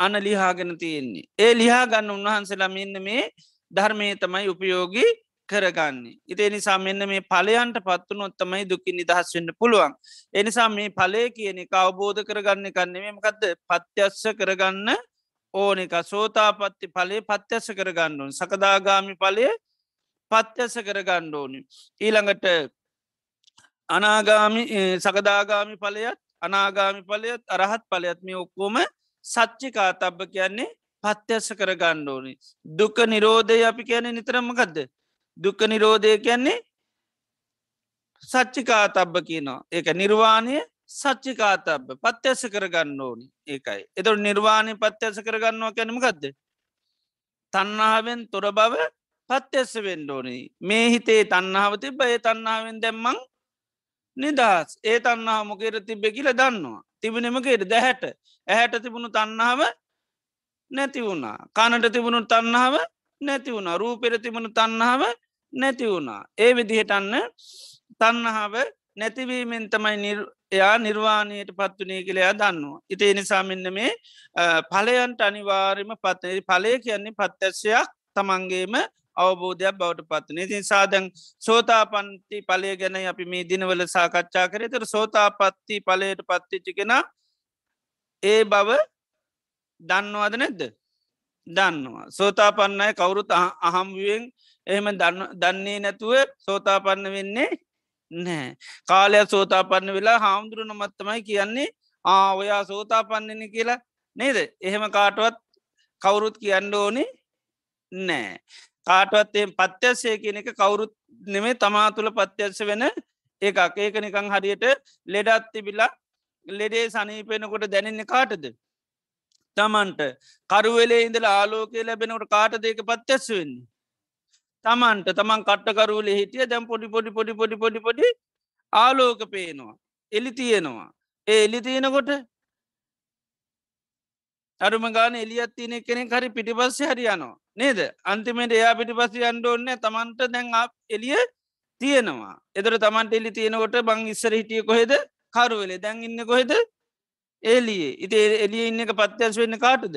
අන ලිහාගෙන තියෙන්නේ. ඒ ලිහා ගන්න උන්වහන්සේලා මෙන්න මේ ධර්මය තමයි උපයෝගී කරගන්නේ. ඉතිේ නිසා මෙන්න මේ පලයන්ට පත්වනොත් තමයි දුකින් නිදහස් වෙන්න පුළුවන්. එනිසා මේ පලය කියන එක අවබෝධ කරගන්න කන්නේමකක්ද පත්‍යස්ස කරගන්න ඕන එක සෝතාපත්ති පලේ පත්‍යස්ස කරගන්නුවන් සකදාගාමි පලය පත්‍යස කරගන්න ඕනි. ඊළඟට අනාගාමි සකදාගාමි පලයත් අනාගාමි පලයත් අරහත් පලයත් මේ ඔක්කෝම සච්චිකා තබ්බ කියන්නේ පත්‍යස්ස කරගන්න ඕනි. දුක නිරෝධය අපි කියන නිතරමකක්ද දුක්ක නිරෝධය කියන්නේ සච්චිකාතබ්බ කියනවා. ඒක නිර්වාණය සච්චිකාතබ්බ පත්්‍යස කරගන්න ඕනි. ඒකයි. එතට නිර්වාණය පත්්‍යස කරගන්නවා කැනමකක්ද තන්නාවෙන් තොර බව පත්්‍යස්ස වෙන්න ඕනි. මේ හිතේ තන්නාව තිබ ඒ තන්නාවෙන් දැම්මං නිදහස්. ඒ තන්නා මොකේර තිබ්බ කියල දන්නවා. තිබෙනමකේට දැහැට. ඇහැට තිබුණු තන්නාව නැති වුණා. කණට තිබුණු තන්නාව නැති වුණා. රූපෙර තිබුණු තන්නාව නැති වුණා. ඒ විදිහටන්න තන්නහාව නැතිවීමෙන් තමයි එයා නිර්වාණයට පත්වනේ කළයා දන්නවා. ඉති නිසාමින්න මේ පලයන්ට අනිවාර්යම පත්නරි පලය කියන්නේ පත්්‍යශයක් තමන්ගේම අවබෝධයක් බවට පත්වන ඉතින් සාදැන් සෝතාපන්ති පලය ගැන අපි මේ දිනවල සාකච්ඡා කරේ. තර සෝතාපත්ති පලයට පත්තිච්චිකෙන ඒ බව දන්නවාද නැද්ද? දන්නවා. සෝතාපන්නයි කවුරුත් අහම්ුවෙන් එහෙම දන්නේ නැතුව සෝතාපන්න වෙන්නේ නෑ කාලය සෝතාපන්න වෙලා හාමුදුරුන මත්තමයි කියන්නේ ආ ඔයා සෝතාපන්නන කියලා නේද? එහෙම කාටවත් කවුරුත් කියන්න ඕනි නෑ කාටවත් ඒ පත්‍යස්සය කියන එක කවුරුත් නෙමේ තමා තුළ පත්‍යස්ස වෙන එකක්. ඒක නිකං හරියට ලෙඩත් තිබිලා ලෙඩේ සනීපෙනකොට දැනෙන්නේ කාටද? තමන්ට. කරුවෙලේ ඉඳල ආලෝකය ලැබෙනකට කාට දෙක පත්‍යස්ස වෙන්නේ? තමන්ට. තමන් කට්ටකරුල හිටිය දැම් පොඩි පොඩි පොඩි පොඩි පොඩි පොඩි ආලෝක පේනවා. එලි තියෙනවා. ඒ එලි තියෙනකොට අරුම ගාන එලියත් තියනෙ කෙනෙ හරි පිටිපස්ස හරියනවා නේද? අන්තිමට එයා පිටිපස්ස අන්ඩ ඔන්න තමන්ට දැන් එලිය තියෙනවා. එදර තමන්ට එලි තියෙනකොට බං ඉස්සර හිටිය කොහෙද? කරුවෙලේ. දැන් ඉන්න කොහෙද? ඒලියේ ඉති එලිය ඉන්න එක පත්‍යස් වෙන්න කාටද?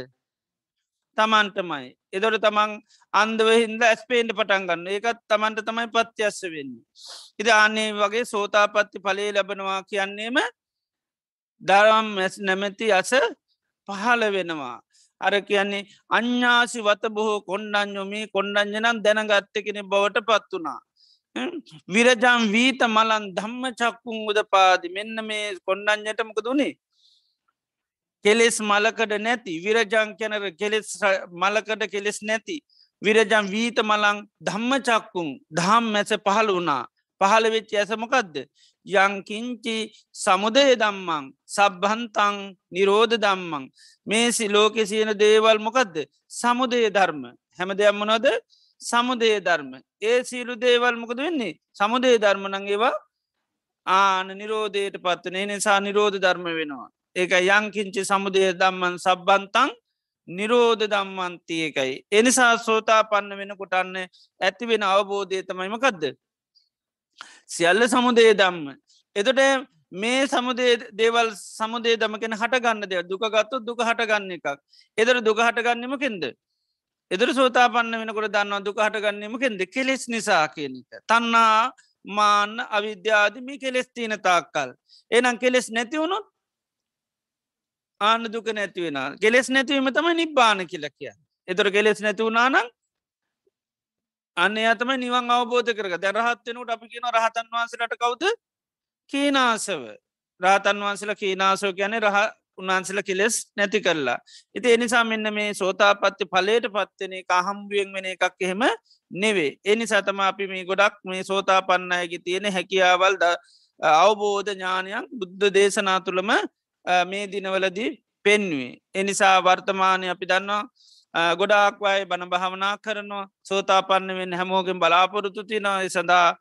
තමන්ටමයි එදොට තමන් අන්දව හින්ද ඇස්පේන්ට පටන් ගන්න ඒකත් තමන්ට තමයි පත්‍යස්ස වෙන්න. ඉති අන්නේ වගේ සෝතාපත්ති පලේ ලැබනවා කියන්නේම දරම් මැස් නැමැති අස පහල වෙනවා. අර කියන්නේ අඥ්ඥාසි වත බොහෝ කොණ්ඩඥොමී කොණ්ඩඥනම් දැනගත්තකෙන බවට පත් වනා. විරජම් වීත මලන් ධම්ම චක්කුන් උද පාදි මෙන්න මේ කොණ්ඩඥටමක දුනේ කෙලෙස් මලකඩ නැති. විරජං කැනර කෙලෙස් මලකට කෙලෙස් නැති. විරජම් වීත මලං ධම්ම චක්කුම් දහම් මැස පහළ වුණා. පහළ වෙච්ච ඇසමකක්ද යංකින්චි සමුදය දම්මං සබ්බන්තං නිරෝධ දම්මං මේ සිලෝකෙ සියන දේවල් මොකක්ද සමුදය ධර්ම. හැම දෙයක් මොනොද සමුදය ධර්ම. ඒ සීලු දේවල් මොකද වෙන්නේ? සමුදය ධර්මනංගේවා ආන නිරෝධයට පත්වනේ නිසා නිරෝධ ධර්ම වෙනවා. ඒක යංකින්චි සමුදය දම්මන් සබ්බන්තං නිරෝධ දම්මන්ති එකයි. එනිසා සෝතා පන්න වෙන කොටන්න ඇති වෙන අවබෝධය තමයිමකක්ද. සියල්ල සමුදේ දම්ම. එතොට මේ සමුදේ දේවල් සමුදේ දමකෙන හටගන්න දෙ දුකගත්තු දුක හටගන්න එකක්. එදර දුක හටගන්නමකෙන්ද එදර සෝතාපන්න වෙනකොට දන්නවා දුක හටගන්නමකෙන්ද කෙලෙස් නිසා කියනක තන්නා මාන්න අවිද්‍යාදමි කෙලෙස් තියන තාක්කල්. එනම් කෙලෙස් නැතිවුණුත් ආන දුක නැතිවෙන කෙලෙස් නැතිවීම තම නිබ්බාන කියල කිය එතොර කෙලෙස් නැතිවුණනානම් අන්න අතම නිවන් අවබෝධ කරග දැරහත්වෙනට අපි කියන රහතන් වහන්සලට කවුද? කීනාසව රාතන් වහන්සල කීනාසෝ ගැන රහ උන්වහන්සල කෙලෙස් නැති කරලා. ඉති එනිසා මෙන්න මේ සෝතාපත්ති පලට පත්වන එක අහම්බුවෙන් වෙන එකක් එහෙම නෙවේ. එනි සතම අපි මේ ගොඩක් මේ සෝතාපන්නයගේ තියෙන හැකියාවල් අවබෝධ ඥානයක් බුද්ධ දේශනා තුළම මේ දිනවලදී පෙන්වේ. එනිසා වර්තමානය අපි දන්නවා ගොඩාක්වයි බණ භාවනා කරනවා සෝතාපන්න වෙන් හැමෝගෙන් බලාපොරොතු තිනයි සඳහා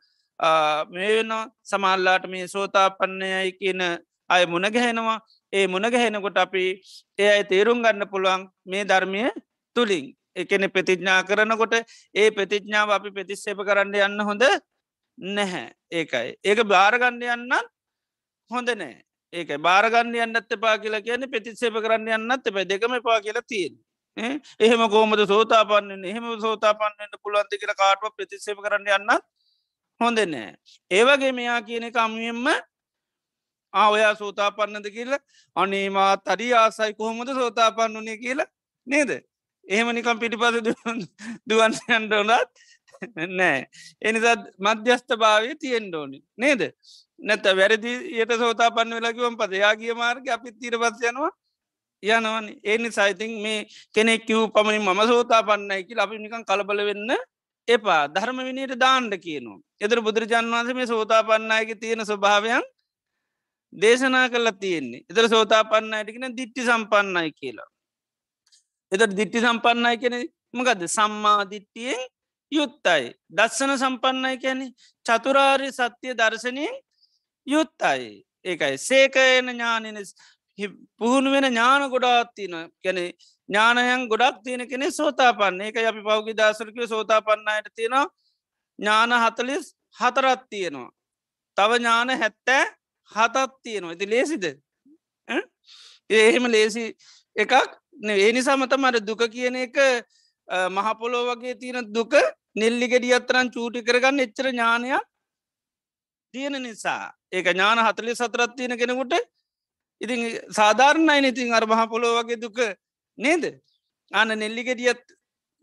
මේ වෙන සමල්ලාට මේ සෝතාපන්නයයි කියන අය මුණගැහෙනවා ඒ මුණගැහෙනකොට අපි ඒ අයි තේරුම් ගන්න පුළුවන් මේ ධර්මය තුළින් එකන ප්‍රතිඥා කරනකොට ඒ ප්‍රතිඥාව අපි ප්‍රතිස්සේප කරන්න යන්න හොඳ නැහැ. ඒකයි. ඒක භාරගණ්ඩ යන්නත් හොඳ නෑ ඒක භාරගන්න යන්නත් එපා කියලා කියන ප්‍රතිස්සේප කරන්න යන්නත් එප. දෙකම පා කියලා තියෙන් එහෙම කෝමද සෝතාපන්න එහෙම සෝතාපන්නන්න පුළුවන්ති කියල කාටුව ප්‍රතිස්සේප කරන්න යන්නත් හොඳ නෑ. ඒවගේ මෙයා කියන කමියෙන්ම ආවයා සෝතාපන්නද කියල? අනේමා තරි ආසයි කොහොමද සෝතාපන්න වනේ? කියලා නේද? එහෙම නිකම් පිටිපස දුවන් යන්ඩෝනත් නෑ. එනිසා මධ්‍යස්ථ භාවය තියෙන් ඕනි. නේද? නැත වැරදි යට සෝතාපන්න වෙලකිවම් පද යාගිය මාර්ග අපිත් තීර පස් යනවා. යනවන. ඒනි සයිතින් මේ කෙනෙක් කිව් පමණින් මම සෝතාපන්නයිකි අපි නිකන් කලබල වෙන්න එපා ධර්ම විනිට දාණ්ඩ කියනවා. එදර බුදුරජාන් වන්ස මේ සෝතාපන්නයක තියෙන ස්වභාවයන් දේශනා කල්ලා තියෙන්නේ. එතර සෝතාපන්න අයටකෙන දිට්ටි සම්පන්නයි කියලා. එතට දිට්ටි සම්පන්නයි කෙන මකද සම්මාධිට්ටියෙන් යුත්තයි. දස්සන සම්පන්නයි කැනෙ චතුරාරි සත්‍යය දර්ශනයෙන් යුත්තයි. ඒකයි. සේකයන ඥානන පුහුණු වෙන ඥාන ගොඩාත්තින කැනෙ ඥානයන් ගොඩක් තියෙන කෙනෙ සෝතාපන්න. එක අපි පෞගි දසරකව සෝතාපන්නයට තියෙනවා ඥාන හතලිස් හතරත් තියෙනවා. තව ඥාන හැත්තෑ හතත් තියෙනවා. ඇති ලේසිද? එහෙම ලේසි එකක් ඒ නිසාම තමට දුක කියන එක මහපොලෝ වගේ තියෙන දුක නෙල්ලිගෙඩි අත්තරන් චූටි කරගන්න එච්චර ඥානයක් තියෙන නිසා. ඒක ඥාන හතලි සතරත් තියෙන කෙනෙකුට ඉතින් සාධාරණයි ඉතින් අර මහපොලෝ වගේ දුක නේද? අන නෙල්ලිගෙඩියත්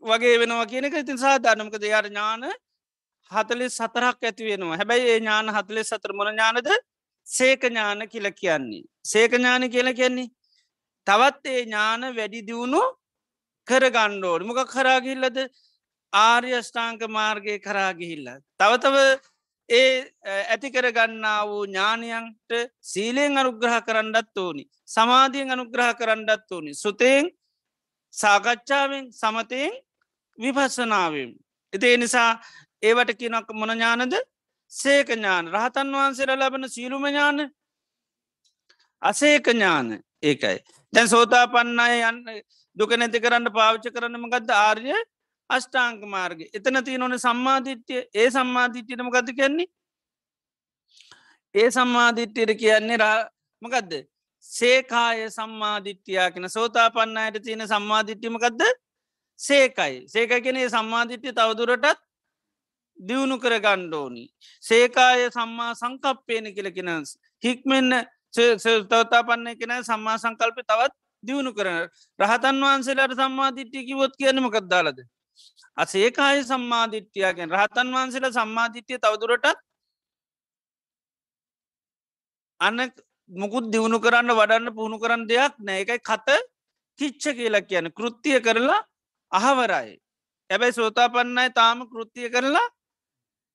වගේ වෙනවා කියනක ඉතින් සාධානමක දෙයාර ඥාන හතලි සතරක් ඇති වෙනවා. හැබැයි ඒ ඥාන හතලි සතර මොන ඥානද? සේක ඥාන කියල කියන්නේ. සේක ඥාන කියල කියන්නේ තවත් ඒ ඥාන වැඩි දියුණු කරගණ්ඩෝඩ මොක කරාගිල්ලද ආර්ය ෂ්ඨාංක මාර්ගය කරාගිහිල්ල. තවතව ඒ ඇති කරගන්නා වූ ඥානයන්ට සීලයෙන් අනුග්‍රහ කරන්නත් ඕනි. සමාධියෙන් අනුග්‍රහ කරන්නත් ඕනි. සුතයෙන් සාකච්ඡාවෙන් සමතයෙන් විපස්සනාවෙන්. එති නිසා ඒවට කියනක් මොන ඥානද? සේක ඥාන. රහතන් වහන්සේර ලබන සීලුම ඥාන අසේක ඥාන. ඒකයි. දැන් සෝතා පන්නය යන්න දුක නැති කරන්න පාවිච්ච කරන්නම ගත්ද ආර්ය අෂ්ටාංක මාර්ග එතන තිය නොන සම්මාධිට්්‍යය ඒ සම්මාධිට්්‍යයටම ගත කියන්නේ? ඒ සම්මාධිට්්‍යයට කියන්නේ රාමකදද සේකාය සම්මාධිට්්‍යයා කෙන සෝතා පන්නයට තියෙන සම්මාධිට්්‍යමකක්ද සේකයි. සේක කෙනේ සම්මාධිට්්‍ය තවදුරටත් දියුණු කර ගණ්ඩෝනි සේකාය සම්මා සංකප්පේන කියලකෙනස් හික්මෙන්න්න තවතා පන්න කෙන සම්මා සංකල්ප තවත් දියුණු කරන. රහතන් වහන්සේලාට සම්මාධිට්්‍ය කිවොත් කියනමකක්දාලද අසේකාය සම්මාධිට්්‍යයාගෙන් රහතන් වහන්සේලා සම්මාධිට්්‍යය තවදුරටත් අන්න මුකුත් දියුණු කරන්න වඩන්න පුහුණු කරන්න දෙයක් නෑ. එකයි කත කිච්ච කියලා කියන කෘත්තිය කරලා අහවරයි. ඇබැයි සෝතාපන්නයි තාම කෘත්තිය කරලා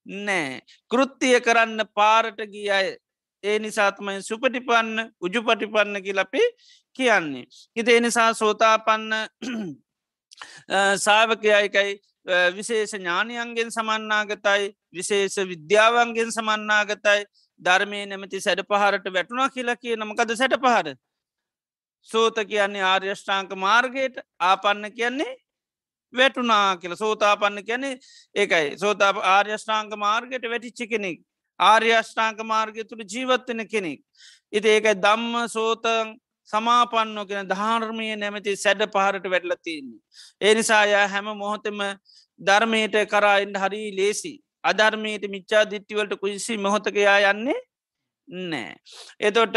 නෑ. කෘත්තිය කරන්න පාරට ගිය අය ඒ නිසාත්මයි සුපටිපන්න උජුපටිපන්නකි ලපි කියන්නේ. හිත එනිසා සෝතාපන්න සාාවකයයිකයි විශේෂ ඥානයන්ගෙන් සමන්නාගතයි විශේෂ විද්‍යාවන්ගෙන් සමන්නාගතයි. ධර්මය නැමති සැඩ පහරට වැටුණා කියලා කිය නමකද සැට පහර. සෝත කියන්නේ ආර්යෂ්ඨාංක මාර්ගයට ආපන්න කියන්නේ වැටුනා කියල සෝතාපන්න කියන්නේ ඒකයි සෝතා ආර්යෂ්ඨාංක මාර්ගයට වැටිච්චි කෙනෙක් ආර්යෂ්ඨාංක මාර්ගය තුළ ජීවත්වෙන කෙනෙක්. ඉති ඒකයි දම්ම සෝතන් සමාපන්නෝ කෙන ධාර්මය නැමති සැඩ පහරට වැඩල තියන්නේ. ඒ නිසායා හැම මොහොතම ධර්මයට කරායින්ට හරි ලේසි. අධර්මයට මිච්චා දිට්ටිවලට කුයිසි මොහොතකයා යන්නේ නෑ. එතොට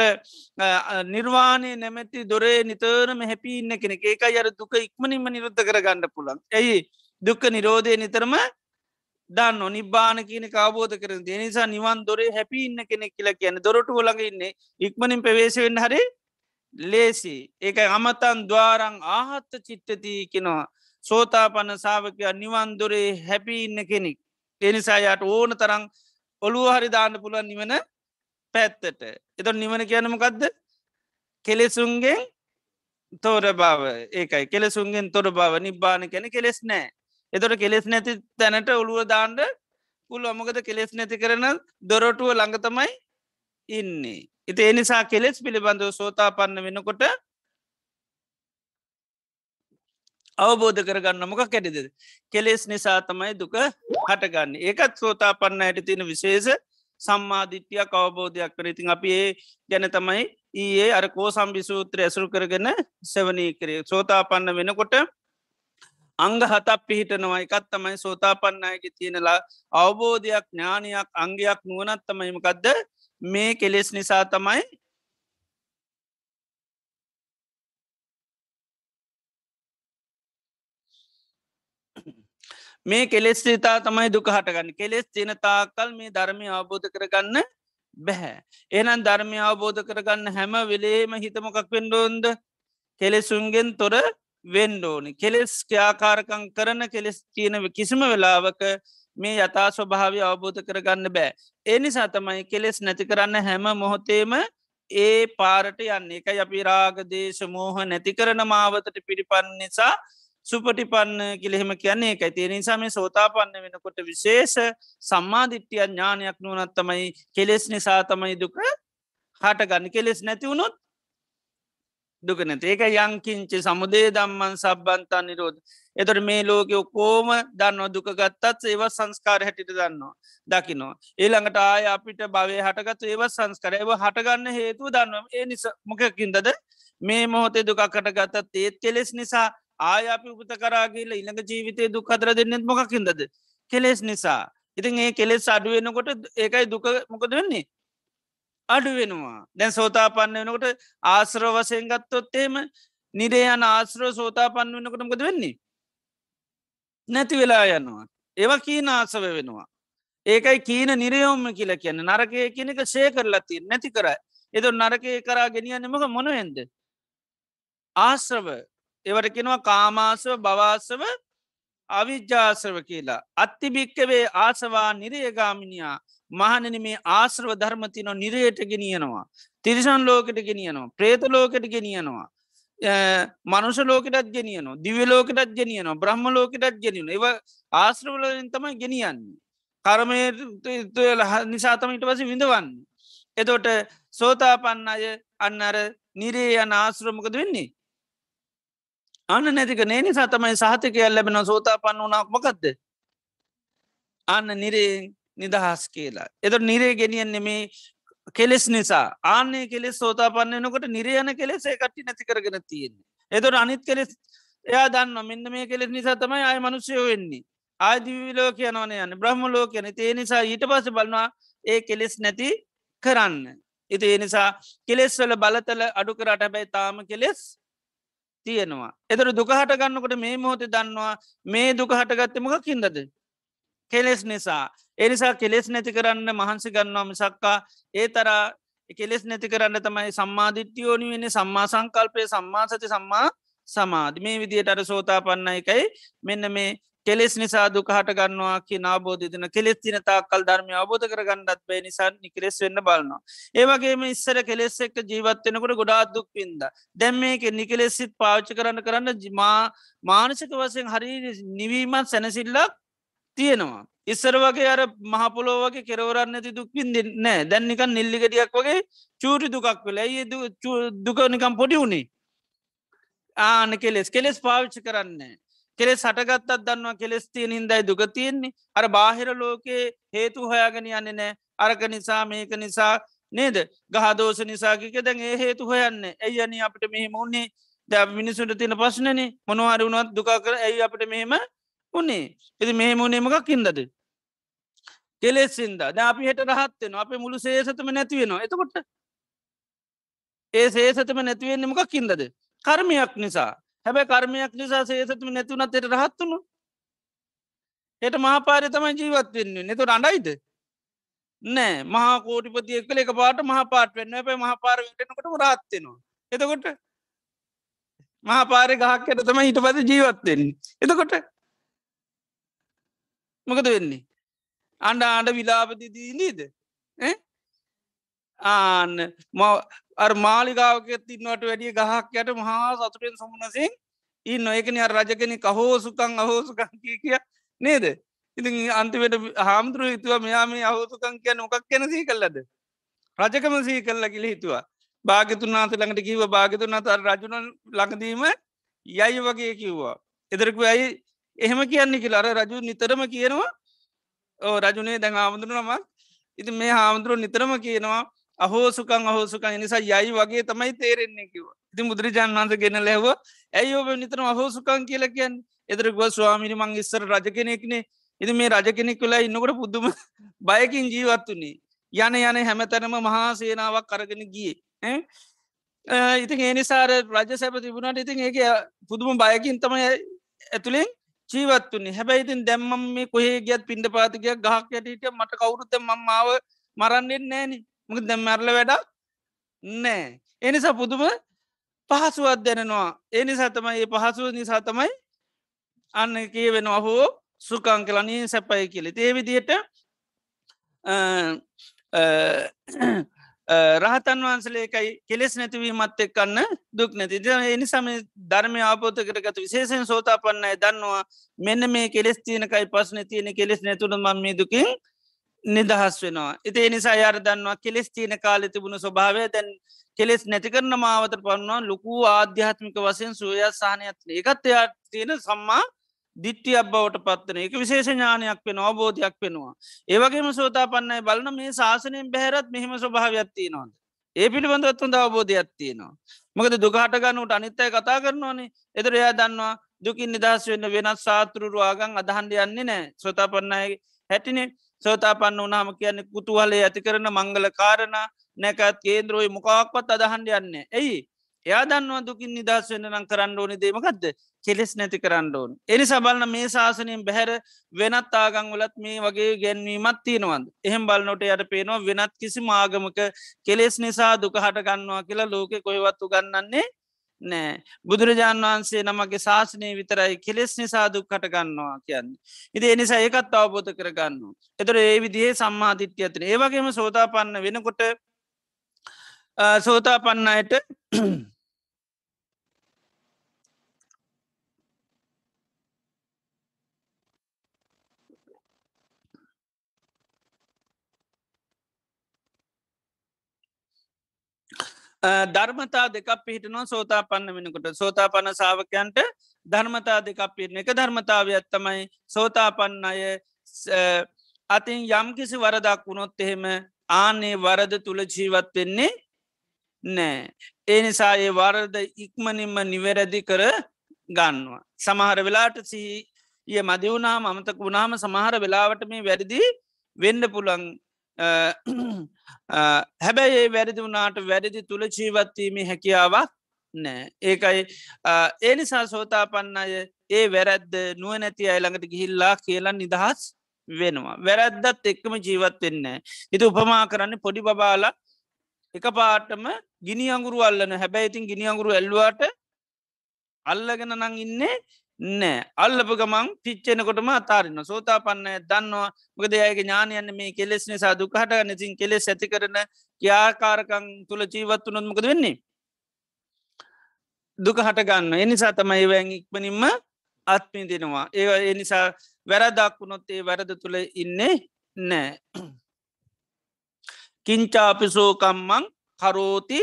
නිර්වාණය නැමැති දොරේ නිතරම හැපිඉන්න කෙනෙ ඒක අර දුක ඉක්මනින්ම නිරුද්ධ කර ගණඩ පුළන්. ඇයි දුක්ක නිරෝධය නිතරම දන්න නිබ්බාන කියන කාබෝධ කර දෙනිසා නිවන් දොරේ හැපි ඉන්න කෙනෙක් කියලා කියන දොරට ොලඟ ඉන්නේ ඉක්මනින් ප්‍රවේශවෙන්න හරි ලේසි. ඒක අමතන් දවාරං ආහත්ත චිත්තතිී කෙනවා සෝතා පන්න සාාවකයා නිවන් දොරේ හැපි ඉන්න කෙනෙක්. එනිසා යට ඕන තරං ඔළුව හරි දාන්න පුළුවන් නිවන පැත්තට. එත නිවන කියනමකක්ද කෙලෙසුන්ගේ තෝර බව. ඒකයි. කෙලෙසුන්ගෙන් තොර බව. නිබ්බාන කැන කෙලෙස් නෑ. එතොට කෙලෙස් නැති තැනට ඔළුව දාන්ඩ පුල් අමකද කෙලෙස් නැති කරන දොරටුව ළඟතමයි ඉන්නේ. එති එනිසා කෙලෙස් පිළිබඳව සෝතා පන්න වෙනකොට අවබෝධ කරගන්න මොක කැටිද. කෙලෙස් නිසා තමයි දුක හටගන්න. ඒකත් සෝතා පන්න ඇයට තියෙන විශේෂ සම්මාධිත්‍යයක් අවබෝධයක් කර ඉතින් අපි ඒ ගැන තමයි ඒ අර කෝ සම්බිසූත්‍ර ඇසුරු කරගෙන සෙවනී කරේ. සෝතා පන්න වෙනකොට අංග හතක් පිහිටනවා. එකත් තමයි සෝතා පන්නයගේ තියෙනලා අවබෝධයක් ඥානයක් අංගයක් නුවනත් තමයිමකක්ද මේ කෙලෙස් නිසා තමයි මේ කෙලෙස් තා තමයි දුක හටගන්න කෙලෙස් තින තාකල් මේ ධර්මය අවබෝධ කරගන්න බැහැ. එනම් ධර්මය අවබෝධ කරගන්න හැම වෙලේම හිතමොකක් පෙන්ඩෝන්ද කෙලෙසුන්ගෙන් තොර වෙන්ඩෝනි කෙලෙස් ක්‍යාකාරකං කරන කෙලෙස් කියනව කිසිම වෙලාවක මේ යතා ස්වභාවය අවබෝධ කරගන්න බෑ. එනිසා තමයි කෙලෙස් නැති කරන්න හැම මොහොතේම ඒ පාරට යන්න එක අපි රාගදේශ මෝහ නැති කරන මාවතට පිරිපන්න නිසා සුපටිපන්න කිලෙහෙම කියන්නේ එකයි තිය නිසා මේ සෝතා පන්න වෙනකොට විශේෂ සම්මාධිට්්‍යය ඥානයක් නුවනත්තමයි කෙලෙස් නිසා තමයි දුක හට ගන්න කෙලෙස් නැතිවුණොත් දුකනැත ඒක යංකිංචි සමුදේ දම්මන් සබ්බන්තන් නිරෝධ. එතට මේ ලෝක ඔක්කෝම දන්න දුක ගත්තත් ඒව සංස්කාර හැටිට දන්නවා දකිනවා ඒළඟට ආය අපිට භවය හටගත් ඒව සංස්කර ඒව හටගන්න හේතුව දන්නවා. ඒ නිස මොකකින්දද? මේ මොහොතේ දුකක්කට ගත්තත් ඒත් කෙලෙස් නිසා ආය අපි උපත කරාගේල ඉළඟ ජීවිතය දුක් අදර දෙන්නෙත් මොකකින්දද කෙලෙස් නිසා. ඉතින් ඒ කෙලෙස් අඩුවෙනකොට ඒකයි දුක මොකද වෙන්නේ? අඩු වෙනවා. දැන් සෝතා පන්න වෙනකොට ආශ්‍රව වසයෙන් ගත්තොත්තේම නිරේ යන ආශ්‍රව සෝතා පන්න වෙනකොට මොකද වෙන්නේ? නැති වෙලා යනවා. ඒවා කීන ආසව වෙනවා. ඒකයි කීන නිරයෝම කියලා කියන්න. නරකය කියනක ශය කරලති නැති කරයි. එතු නරකය කරා ගෙනියන්නමක මොනවෙන්ද ආශ්‍රව. ඒවට කෙනවා කාමාසව බවාසව අවිජ්‍යාශ්‍රව කියලා. අත්තිභික්කවේ ආසවා නිරයගාමිනියා මහනන මේ ආශ්‍රව ධර්මතින නිරයට ගෙනියනවා. තිරිසන් ලෝකට ගෙනියනවා. ප්‍රේත ලෝකට ගෙනියනවා. මනුෂ ලෝකටත් ගෙනියනවා. දිව ලෝකටත් ගෙනියනවා. බ්‍රහ්ම ලෝකටත් ගෙනියන ඒව ආශ්‍රවලින් තමයි ගෙනියන්නේ. කරමය නිසාතමට පස විඳවන්න. එතොට සෝතා පන්න අය අන්න අර නිරේ යන ආශ්‍රමකද වෙන්නේ? අන්න නැතික නේ නිසා තමයි සහතිකය ලැබෙන සෝතා පන්න වනාක් මොකක්ද අන්න නිරේ නිදහස් කියලා. එත නිරේ ගෙනියන්නේ මේ කෙලෙස් නිසා ආනේ කෙලෙස් සෝතා පන්නනකොට නිරයන කෙලෙසේ කට්ටි නැති කරගෙන තියෙන්නේ. එතොට අනිත් කෙලෙස් එයා දන්න මෙන්න මේ කෙලෙස් නිසා තමයි අය මනුෂයෝ වෙන්නේ. ආදිවිලෝ කියනවන යන්න බ්‍රහ්ම ලෝ කියන ඒ නිසා ඊට පස බලවා ඒ කෙලෙස් නැති කරන්න. ඉති ඒ නිසා කෙලෙස්වල බලතල අඩු කරට හැබැයි තාම කෙලෙස් තියෙනවා. එතර දුකහට ගන්නකොට මේ මොහොත දන්නවා මේ දුක හටගත්තමක කින්දද. කෙලෙස් නිසා එනිසා කෙලෙස් නැති කරන්න මහන්සි ගන්නවා මිසක්කා ඒ තරා කෙලෙස් නැති කරන්න තමයි සම්මාධිට්්‍යයෝනි වෙන්නේ සම්මා සංකල්පය සම්මාසති සම්මා සමාධ මේ විදියට අර සෝතා පන්න එකයි මෙන්න මේ කෙලෙස් නිසා දුකහට ගන්නවා කි නාබෝධතින කෙලෙස් තින තාකල් ධර්මය අබෝධ කර ගන්නත් බේ නිසා නිකලෙස් වෙන්න බලන්නවා. ඒවගේම ඉස්සර කෙලෙස් එක්ක ජීවත්වෙනකොට ගොඩාත් දුක් පින්ද. දැම් මේක නිකලෙස්සිත් පාච්ච කරන්න කරන්න ජිමා මානසික වසයෙන් හරි නිවීමත් සැනසිල්ලක් තියෙනවා. ඉස්සර වගේ අර මහපොලෝ වගේ කෙරවරන්න ඇති දුක්පින් දෙන්නෑ දැන්නිකන් නිල්ලිගටියක් වගේ චූටි දුකක් වෙල ඒ දුකනිකම් පොඩි වුණේ ආන කෙලෙස් කෙලෙස් පාවිච්චි කරන්න කෙලෙස් සටගත්තත් දන්නවා කෙලෙස් තිය හින්දයි දුක තියෙන්නේ. අර බාහිර ලෝකයේ හේතු හොයාගෙන යන්න නෑ. අරක නිසා මේක නිසා නේද? ගහදෝෂ නිසාකික දැන් ඒ හේතු හොයන්න. ඇයි අනි අපට මෙහෙම උන්නේ ද මිනිසුට තින පස්සනන මොනවාර වුණත් දුකා කර ඇයි අපට මෙහෙම උන්නේ එති මෙහෙම උනේමකක් කින්දද කෙලෙසින්ද ද අපි හට රහත්වෙන අප මුළු සේසතම නැතිවෙනවා එතකොට? ඒ සේසතම නැතිවෙන්නේ මොකක් කින්දද කර්මයක් නිසා. හැබැ කර්මයක් නිසා සේසතම නැතිවනත් එයට රහත්වනු හෙට මහපාරය තමයි ජීවත් වෙන්නේ. නෙතු අඩයිද නෑ. මහා කෝටිපතිය කළ එක පාට මහ පාට වෙන්න. පැ මහ පාර වෙටනකට රත්වෙනවා එතකොට මහපාරය ගහක්කට තම හිට පද ජීවත්වෙන්නේ එතකොට මොකද වෙන්නේ? අන්ඩ ආඩ විලාපතිදී නීද ආන්න. අර මාලිගාවක තින්නවට වැඩිය ගහක් යට මහා සතුටෙන් සමුණසින් ඉන්න. ඒකන රජකෙන කහෝසුකං අහෝසුකං කිය කිය නේද? ඉතින් අන්තිවට හාමුදුරුව හිතුව මෙයා මේ අහෝසුකං කිය නොකක් කැන සී කල්ලද රජකම සී කල්ල කියල හිතුවා. භාගතුන් නාත ළඟට කිව භාගතුන් අතර රජුන ලඟදීම යයි වගේ කිව්වා. එදරක ඇයි එහෙම කියන්නේ කියලා. අර රජු නිතරම කියනවා ඕ රජුනේ දැන් ආමුදුරුවමක් ඉති මේ හාමුදුරුව නිතරම කියනවා අහෝසුකං අහෝසුකං නිසා යයි වගේ තමයි තේරෙන්නේ කිව ඉති බුදුරජාන් වන්ස ගෙන ලැව ඇයි ඔබ නිතරම අහෝසුකං කියලා කියන් එදරක්ව ස්වාමිනි මං ඉස්සර රජ කෙනෙක්නේ ඉති මේ රජ කෙනෙක් වෙලා ඉන්නකොට පුද්දුම බයකින් ජීවත්තුනේ යන යන හැමතැනම මහා සේනාවක් කරගෙන ගිය ඉතින් ඒනිසාර රජ සැප තිබුණට ඉතින් ඒක පුදුම බයකින් තමයි ඇතුළෙන් ජීවත්තුන්නේ හැබැයි ඉතින් දැම්මම් මේ කොහේ ගියත් පිඩ පාතිකයක් ගහක් යටට මට කවුරුත මමාව මරන්නෙන් නෑන මක දැම් මැරල වැඩක් නෑ එනිසා පුදුම පහසුවත් දැනෙනවා. එනිසා තමයි ඒ පහසුව නිසා තමයි අන්න කිය වෙනවා හෝ සුකං කලනී සැපයි කියලෙ. ඒවිදියට රහතන් වහන්සලේකයි කෙලෙස් නැතිවීමත් එක්කන්න දුක් නැති. එනිසාම ධර්මය ආපෝත කරගතු විශේෂෙන් සෝතා පන්නයි දන්නවා මෙන්න මේ කෙලෙස් තියනකයි පස්සන තියෙන කෙලෙස් නැතුළ ම මේ දුකින් නිදහස් වෙනවා ඉති නිසා යාර දන්නවා කෙලෙස් තියන කාලෙ තිබුණු ස්වභාවය දැන් කෙලෙස් නැති කරන මාවතර පන්නවා ලොකු ආධ්‍යාත්මික වසයෙන් සූයක් සහනයත්න එකත් එයා තියෙන සම්මා දිට්ටිය අබ්බවට පත්වන එක විශේෂ ඥානයක් වෙන අවබෝධයක් වෙනවා. ඒවගේම සෝතා පන්නයි බලන මේ ශාසනයෙන් බැහරත් මෙහෙම ස්වභාවයක්ත්තිය නොද. ඒ පිළිබඳත් හොඳ අවබෝධයක් තියෙනවා. මොකද දුකාට ගන්නට අනිත්තය කතා කරනවානේ එදර එයා දන්නවා දුකින් නිදහස් වෙන්න වෙනත් සාතුරුවාගන් අදහන්ඩ යන්නේ නෑ සෝතා පන්නයි හැටිනේ සෝතා පන්න වනාම කියන්න කුතුහලේ ඇති කරන මංගල කාරණ නැකත් කේන්ද්‍රෝයි මොකාක්වත් අදහන්ඩ යන්නේ ඇයි එයා දන්නවා දුකින් නිදස් වෙන්න නම් කරන්න ඕනි දේමකක්ද කෙලෙස් නැති කරන්න ඕන. එනි සබලන මේ ශාසනයෙන් බැහැර වෙනත් ආගං වලත් මේ වගේ ගැන්වීමත් තියෙනවන්ද. එහෙම බලනොට යට පේනවා වෙනත් කිසි මාගමක කෙලෙස් නිසා දුක හට ගන්නවා කියලා ලෝකෙ කොයවත්තු ගන්නන්නේ නෑ බුදුරජාණන් වහන්සේ නමගේ ශාසනය විතරයි කෙලෙස් නිසා දුක් කට ගන්නවා කියන්න. ඉති එනිසා ඒකත් අවබෝධ කරගන්න. එතර ඒ විදිහේ සම්මාධිත්‍ය ඇතන ඒවගේම සෝතා පන්න වෙනකොට සෝතා පන්න අයට ධර්මතා දෙකක් පිහිටනවා සෝතා පන්න වෙනකොට. සෝතා පන්න සාාවකයන්ට ධර්මතා දෙකක් පිරන එක ධර්මතාවයක් තමයි. සෝතා පන්න අය අතින් යම් කිසි වරදක් වුණොත් එහෙම ආනේ වරද තුළ ජීවත් වෙන්නේ නෑ ඒ නිසා ඒ වරද ඉක්මනින්ම නිවැරදි කර ගන්නවා. සමහර වෙලාට සිහි ඒ මදිවුණාම අමතක වුණාම සමහර වෙලාවට මේ වැරදි වෙන්න පුළන් හැබැයි ඒ වැරදි වුණාට වැරදි තුළ ජීවත්වීමේ හැකියාවක් නෑ. ඒකයි ඒ නිසා සෝතා පන්න අය ඒ වැරැද්ද නුව නැති අයිළඟට ගිහිල්ලා කියලා නිදහස් වෙනවා. වැරැද්දත් එක්කම ජීවත් වෙන්න හිතු උපමා කරන්න පොඩි බබාලා එක පාටම ගිනි අඟුරු අල්ලන. හැබැයි ඉතින් ගිනි අඟුරු ඇල්ලුවට අල්ලගෙන නං ඉන්නේ නෑ. අල්ලප ගමන් පිච්චෙනකොටම අතාරන්න සෝතා පන්න දන්නවා. මකද අයගේ ඥානයන්න මේ කෙලෙස් නිසා දුකහට නැතින් කෙලෙස් ඇති කරන ක්‍යාකාරකං තුළ ජීවත්තු නොත්මකද වෙන්නේ? දුක හට ගන්න එනිසා තමයි ඒවැන් ඉක්මනින්ම අත්මිදිනවා ඒ එනිසා වැරදක්වුණොත් ඒ වැරද තුළ ඉන්නේ නෑ. කිංචාපිසෝකම්මං කරෝති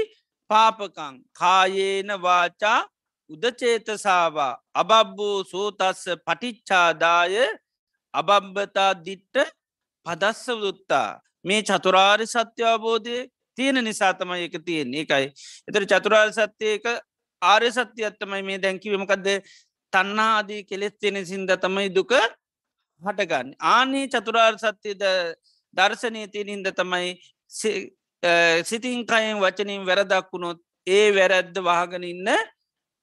පාපකං. කායේන වාචා උදචේතසාවා අබබ්බෝ සෝතස්ස පටිච්චාදාය අබම්බතා දිට්ට පදස්සවදුත්තා මේ චතුරාරි සත්‍ය අවබෝධය තියෙන නිසාතම එක තියෙන්නේ එකයි. එතර චතුරාර් සත්‍යයක ආර්ය සත්‍යයත්තමයි මේ දැංකිවීමකක්ද තන්නා ආදී කෙලෙස් තියෙන සින්ද තමයි දුක හටගන්න. ආනේ චතුරාර් සත්‍යයද දර්ශනය තියනින්ද තමයි සිතින් කයෙන් වචනින් වැරදක්වුණොත් ඒ වැරැද්ද වහගෙන ඉන්න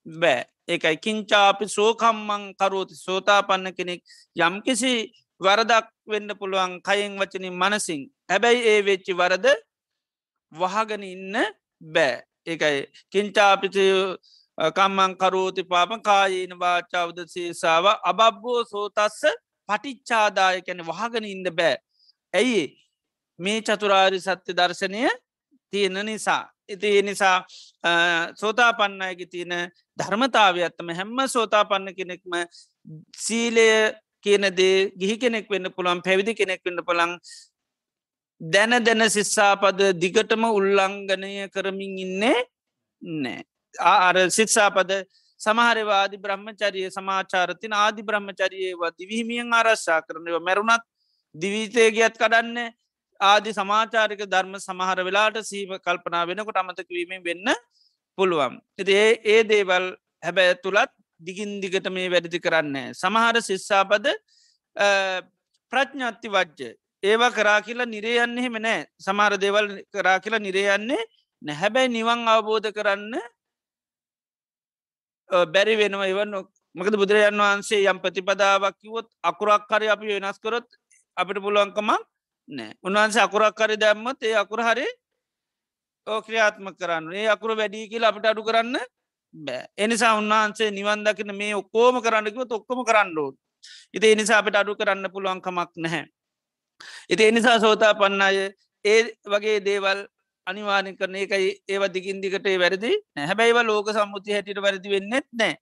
බෑ. ඒකයි කිංචාපි සෝකම්මං කරෝති. සෝතා පන්න කෙනෙක් යම් කිසි වරදක් වෙන්න පුළුවන් කයෙන් වචනින් මනසින්. හැබැයි ඒ වෙච්චි වරද වහගෙන ඉන්න බෑ. ඒකයි. කිංචාපිති කම්මං කරෝති පාප කායීන වාචාවද සේසාාව අබබ්බෝ සෝතස්ස පටිච්චාදාය කැන වහගෙන ඉන්න බෑ. ඇයි? මේ චතුරාරි සත්‍ය දර්ශනය තියෙන නිසා. ඉති ඒ නිසා සෝතා පන්නයකි තියෙන ධර්මතාව ඇත්තම හැම්ම සෝතා පන්න කෙනෙක්ම සීලය කියනදේ ගිහි කෙනෙක් වෙන්න පුළන් පැවිදි කෙනෙක් වෙන්න පුළන් දැන දැන සිස්සාපද දිගටම උල්ලංගනය කරමින් ඉන්නේ නෑ ආර සිත්සාපද සමහරවාදි බ්‍රහ්මචරිය සමාචාරතින ආදි බ්‍රහ්මචරියවා දිවිහිමියෙන් ආරශ්ා කරනව මැරුණත් දිවිතය ගියත් කඩන්නේ ආදි සමාචාරික ධර්ම සමහර වෙලාට සීම කල්පනා වෙනකොට අමතක වීමෙන් වෙන්න පුළුවන්. ඇති ඒ ඒ දේවල් හැබැ තුළත් දිගින් දිගට මේ වැඩදි කරන්නේ. සමහර සිස්සාපද ප්‍රඥ්ඥත්ති වජ්‍ය. ඒවා කරා කියලා නිරේයන්නේ මෙනෑ සමාර දේවල් කරා කියලා නිරේයන්නේ නැහැබැයි නිවන් අවබෝධ කරන්න බැරි වෙනවා එවන්න මකද බුදුරජන් වහන්සේ යම් ප්‍රතිපදාවක් කිවොත් අකුරක් කරි අපි වෙනස් කරොත් අපිට පුළුවන්කමක් නෑ. උන්වහන්සේ අකුරක් කරි දැම්මත් ඒ අකුර හරි ඕක්‍රියාත්ම කරන්න ඒ අකුර වැඩී කියලා අපිට අඩු කරන්න බෑ. එනිසා උන්වහන්සේ නිවන් දකින මේ ඔක්කෝම කරන්නකිව ඔක්කොම කරන්නඩෝ ඉති එනිසා අපිට අඩු කරන්න පුළුවන්කමක් නැහැ. ඉති එනිසා සෝතා පන්නය ඒ වගේ දේවල් අනිවාරෙන් කරන එකයි ඒව දිගින් දිගට වැරදි හැබැයිව ලෝක සම්මුති හැටියට වැරදි වෙන්නෙත් නෑ.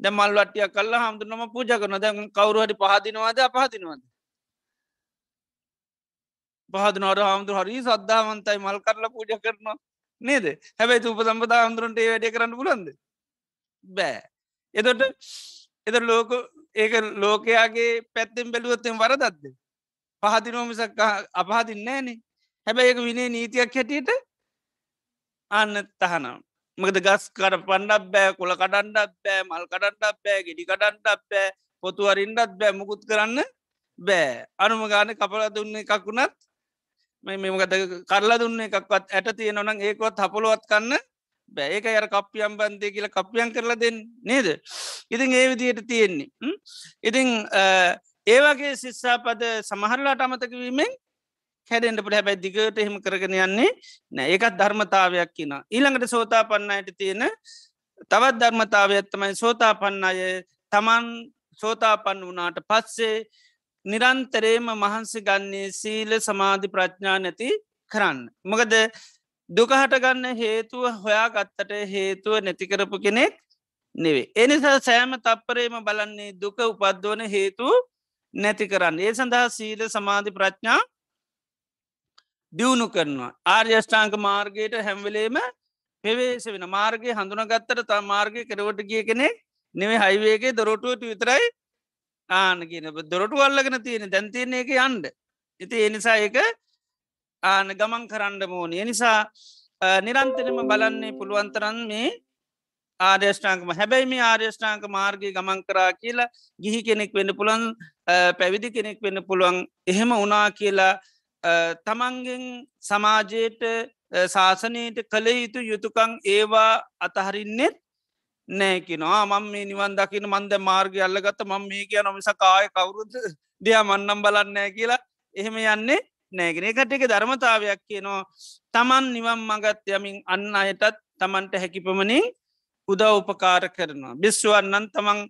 ද මල් වටිය කල්ල හමුදුනම පූජ කරන දැ කවරුහට පහදිනවාද අපහදිනවාද? පහදනවට හාමුදුර හරි සද්ධාවන්තයි මල් කරල පූජ කරනවා නේද? හැබැයි තුප සම්පතා හමුදුරන්ට ඒ වැඩ කරන්න පුලන්ද බෑ. එතොට එත ලෝක ඒක ලෝකයාගේ පැත්තෙන් බැලුවත්තෙන් වරදත්ද පහදිනෝමිසක් අපහදින්නේනේ හැබැයි ඒක විනේ නීතියක් හැටියට අන්න තහනම්. මකද ගස් කර පණ්ඩක් බෑ කොළ කඩන්ඩක් බෑ මල් කඩන්ඩක් බෑ ගෙඩි කඩන්ටක් බෑ පොතු අරින්ඩත් බෑ මුකුත් කරන්න බෑ. අනුම ගාන කපල දුන්න එකක් වුණත් මෙමකද කරලා දුන්න එකක්වත් ඇට තියෙනවනම් ඒකොත් හපොළුවත් කන්න බෑ. ඒක අර කප්පියම් බන්ධය කියලා කප්පියන් කරලා දෙන්න නේද? ඉතින් ඒ විදියට තියෙන්නේ. ඉතිං ඒවගේ සිස්සාපද සමහරලාට අමතකවීමෙන් හැඩෙන්ට හැබැයි දිගට එහෙම කරගෙන යන්නේ නෑ. ඒකත් ධර්මතාවයක් කියන ඊළඟට සෝතා පන්නයට තියෙන තවත් ධර්මතාවයත්තමයි සෝතා පන්න අය තමන් සෝතා පන්න වනාට පස්සේ නිරන්තරේම මහන්සි ගන්නේ සීල සමාධි ප්‍රඥා නැති කරන්න. මොකද දුකහට ගන්න හේතුව හොයා ගත්තට හේතුව නැතිකරපු කෙනෙක් නෙවේ. එනිසා සෑම තප්පරේම බලන්නේ දුක උපද්දවන හේතු නැති කරන්න. ඒ සඳහා සීල සමාධි ප්‍රඥා දියුණු කරනවා. ආර්යෂ්ඨාංක මාර්ගයට හැම්වලේම පෙවේශ වෙන මාර්ගය හඳුනගත්තර තා මාර්ගය කරවට ගිය කෙනෙක් නෙවේ හයිවේගේ දොරටුවට විතරයි ආන කියන දොරටු අල්ලගෙන තියෙන. දැන්තියන එක යන්ඩ ඉති එනිසා ඒක ආන ගමන් කරන්න මෝන නිසා නිරන්තරම බලන්නේ පුළුවන්තරන් මේ ආර්යෂ්ඨාංකම හැබැයි මේ ආර්යෂ්ඨාංක මාර්ගය ගමන් කරා කියලා ගිහි කෙනෙක් වෙන්න පුළන් පැවිදි කෙනෙක් වෙන්න පුළුවන්. එහෙම උනා කියලා තමන්ගෙන් සමාජයට ශාසනයට කළ යුතු යුතුකං ඒවා අතහරින්නෙත් නෑකිනවා මං මේ නිවන් දකින මන්ද මාර්ගය අල්ලගත්ත මං මේ කිය නොමිස කාය කවුරුද? දෙයා මන්නම් බලන්නෑ කියලා එහෙම යන්නේ නෑගෙන එකට එක ධර්මතාවයක් කියනවා. තමන් නිවන් මගත් යමින් අන්න අයටත් තමන්ට හැකිපමණින් උදා උපකාර කරනවා. බිස්්වන්නන් තමන්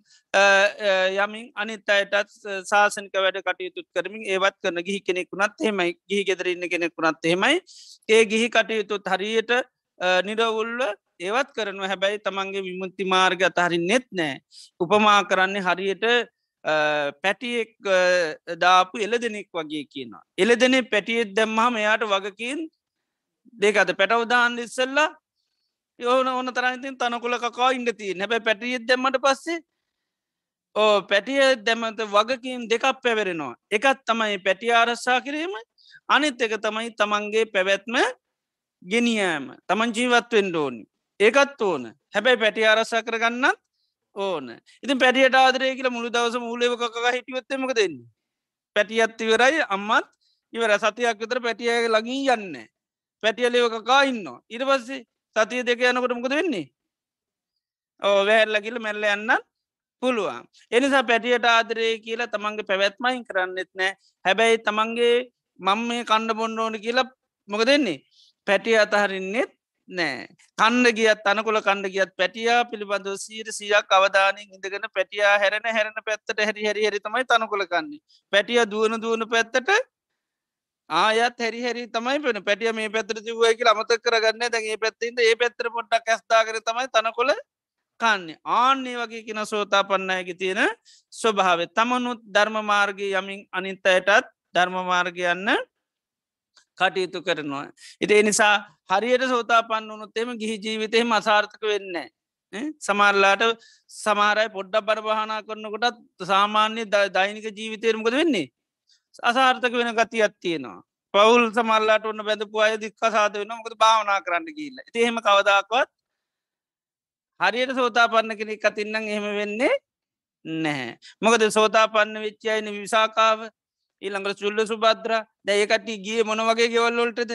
යමින් අනිත් අයටත් ශාසනික වැඩ කටයුතුත් කරමින් ඒවත් කරන ගිහි කෙනෙකුුණත් හෙමයි ගිහි ගෙදරන්න කෙනෙකුුණත් හෙමයි ඒ ගිහි කටයුතුත් හරියට නිරවුල්ල ඒවත් කරනව. හැබැයි තමන්ගේ විමුත්ති මාර්ග අතහරි නෙත් නෑ. උපමා කරන්නේ හරියට පැටියෙක් දාපු එල දෙනෙක් වගේ කියනවා. එල දෙනෙ පැටියෙත් දැම්මහම එයාට වගකින් දෙකද පැටවදාන්න ඉස්සල්ලා යෝන ඕන තරන්තින් තනකුල කකා ඉන්න තිය හැබැ පැටියෙත් දැම්මට පස්සේ ඕ පැටිය දැමත වගකින් දෙකක් පැවරෙනවා. එකත් තමයි පැටිය ආරස්සා කිරීම අනිත් එක තමයි තමන්ගේ පැවැත්ම ගෙනියෑම. තමන් ජීවත්වෙන් ඕනි. ඒකත් ඕන. හැබැයි පැටි ආරස්සා කරගන්නත් ඕන. ඉතින් පැටියට ආදරය කියල මුළු දවස මූලේවකක හිටියොත්තමක දෙන්නේ පැටියත් ඉවරයි අම්මත් ඉවර සතියක් විතර පැටියගේ ලගී යන්න පැටියලේවකකා ඉන්න ඉට පස්සේ සතිය දෙක යනකොට මොකද වෙන්නේ? ඕ වැහැල්ලකිල මැල්ල යන්න පුළුවන්. එනිසා පැටියට ආදරය කියලා තමන්ගේ පැවැත්මයින් කරන්නෙත් නෑ හැබැයි තමන්ගේ මං මේ කණ්ඩ බොන්න ඕන කියලා මොක දෙන්නේ පැටිය අතහරින්නෙත් නෑ. කණ්ඩ ගියත් අනකොල කණ්ඩ ගියත් පැටියා පිළිබඳව සීර සියක් අවධානයෙන් ඉඳගෙන පැටියා හැරෙන හැරෙන පැත්තට හැරි හැරි හරි තමයි තනකොල කන්නේ. පැටිය දුවන දුවන පැත්තට ආයත් හැරි හැරි තමයි පෙන පැටිය මේ පැතර තිවයකි අමත කරගන්න. දැගේ පැත්තින්ට ඒ පැත්තර පොට්ටක් කැස්ථාකර තමයි තනකොල කන්නේ. ආන්නේ වගේ කින සෝතා පන්නයකි තියෙන ස්වභාව තමනුත් ධර්ම මාර්ගය යමින් අනිත්තයටත් ධර්ම මාර්ගයන්න කටයුතු කරනවා. ඉතිේ නිසා හරියට සෝතා පන්න වනුත් එම ගිහි ජීවිතයම අසාර්ථක වෙන්න. සමරලාට සමාරයි පොඩ්ඩ බරභානා කරනකොටත් සාමාන්‍ය දෛනික ජීවිතයරමකද වෙන්නේ. අසාර්ථක වෙන ගති අත්තියෙනවා. පවුල් සමල්ලාට ඔන්න බැඳපු අය දික්ක සාද වෙන මොකද භාවනා කරන්න කියල්ල තිහෙම කවදක්වත් හරියට සෝතා පන්න කෙනෙක් අතින්නම් එහෙම වෙන්නේ නැහැ. මොකද සෝතා පන්න විච්චයන විසාකාව ඊළඟට චුල්ල සුබද්‍ර දැයකට ගිය මොන වගේ ගෙවල්ලොල්ටද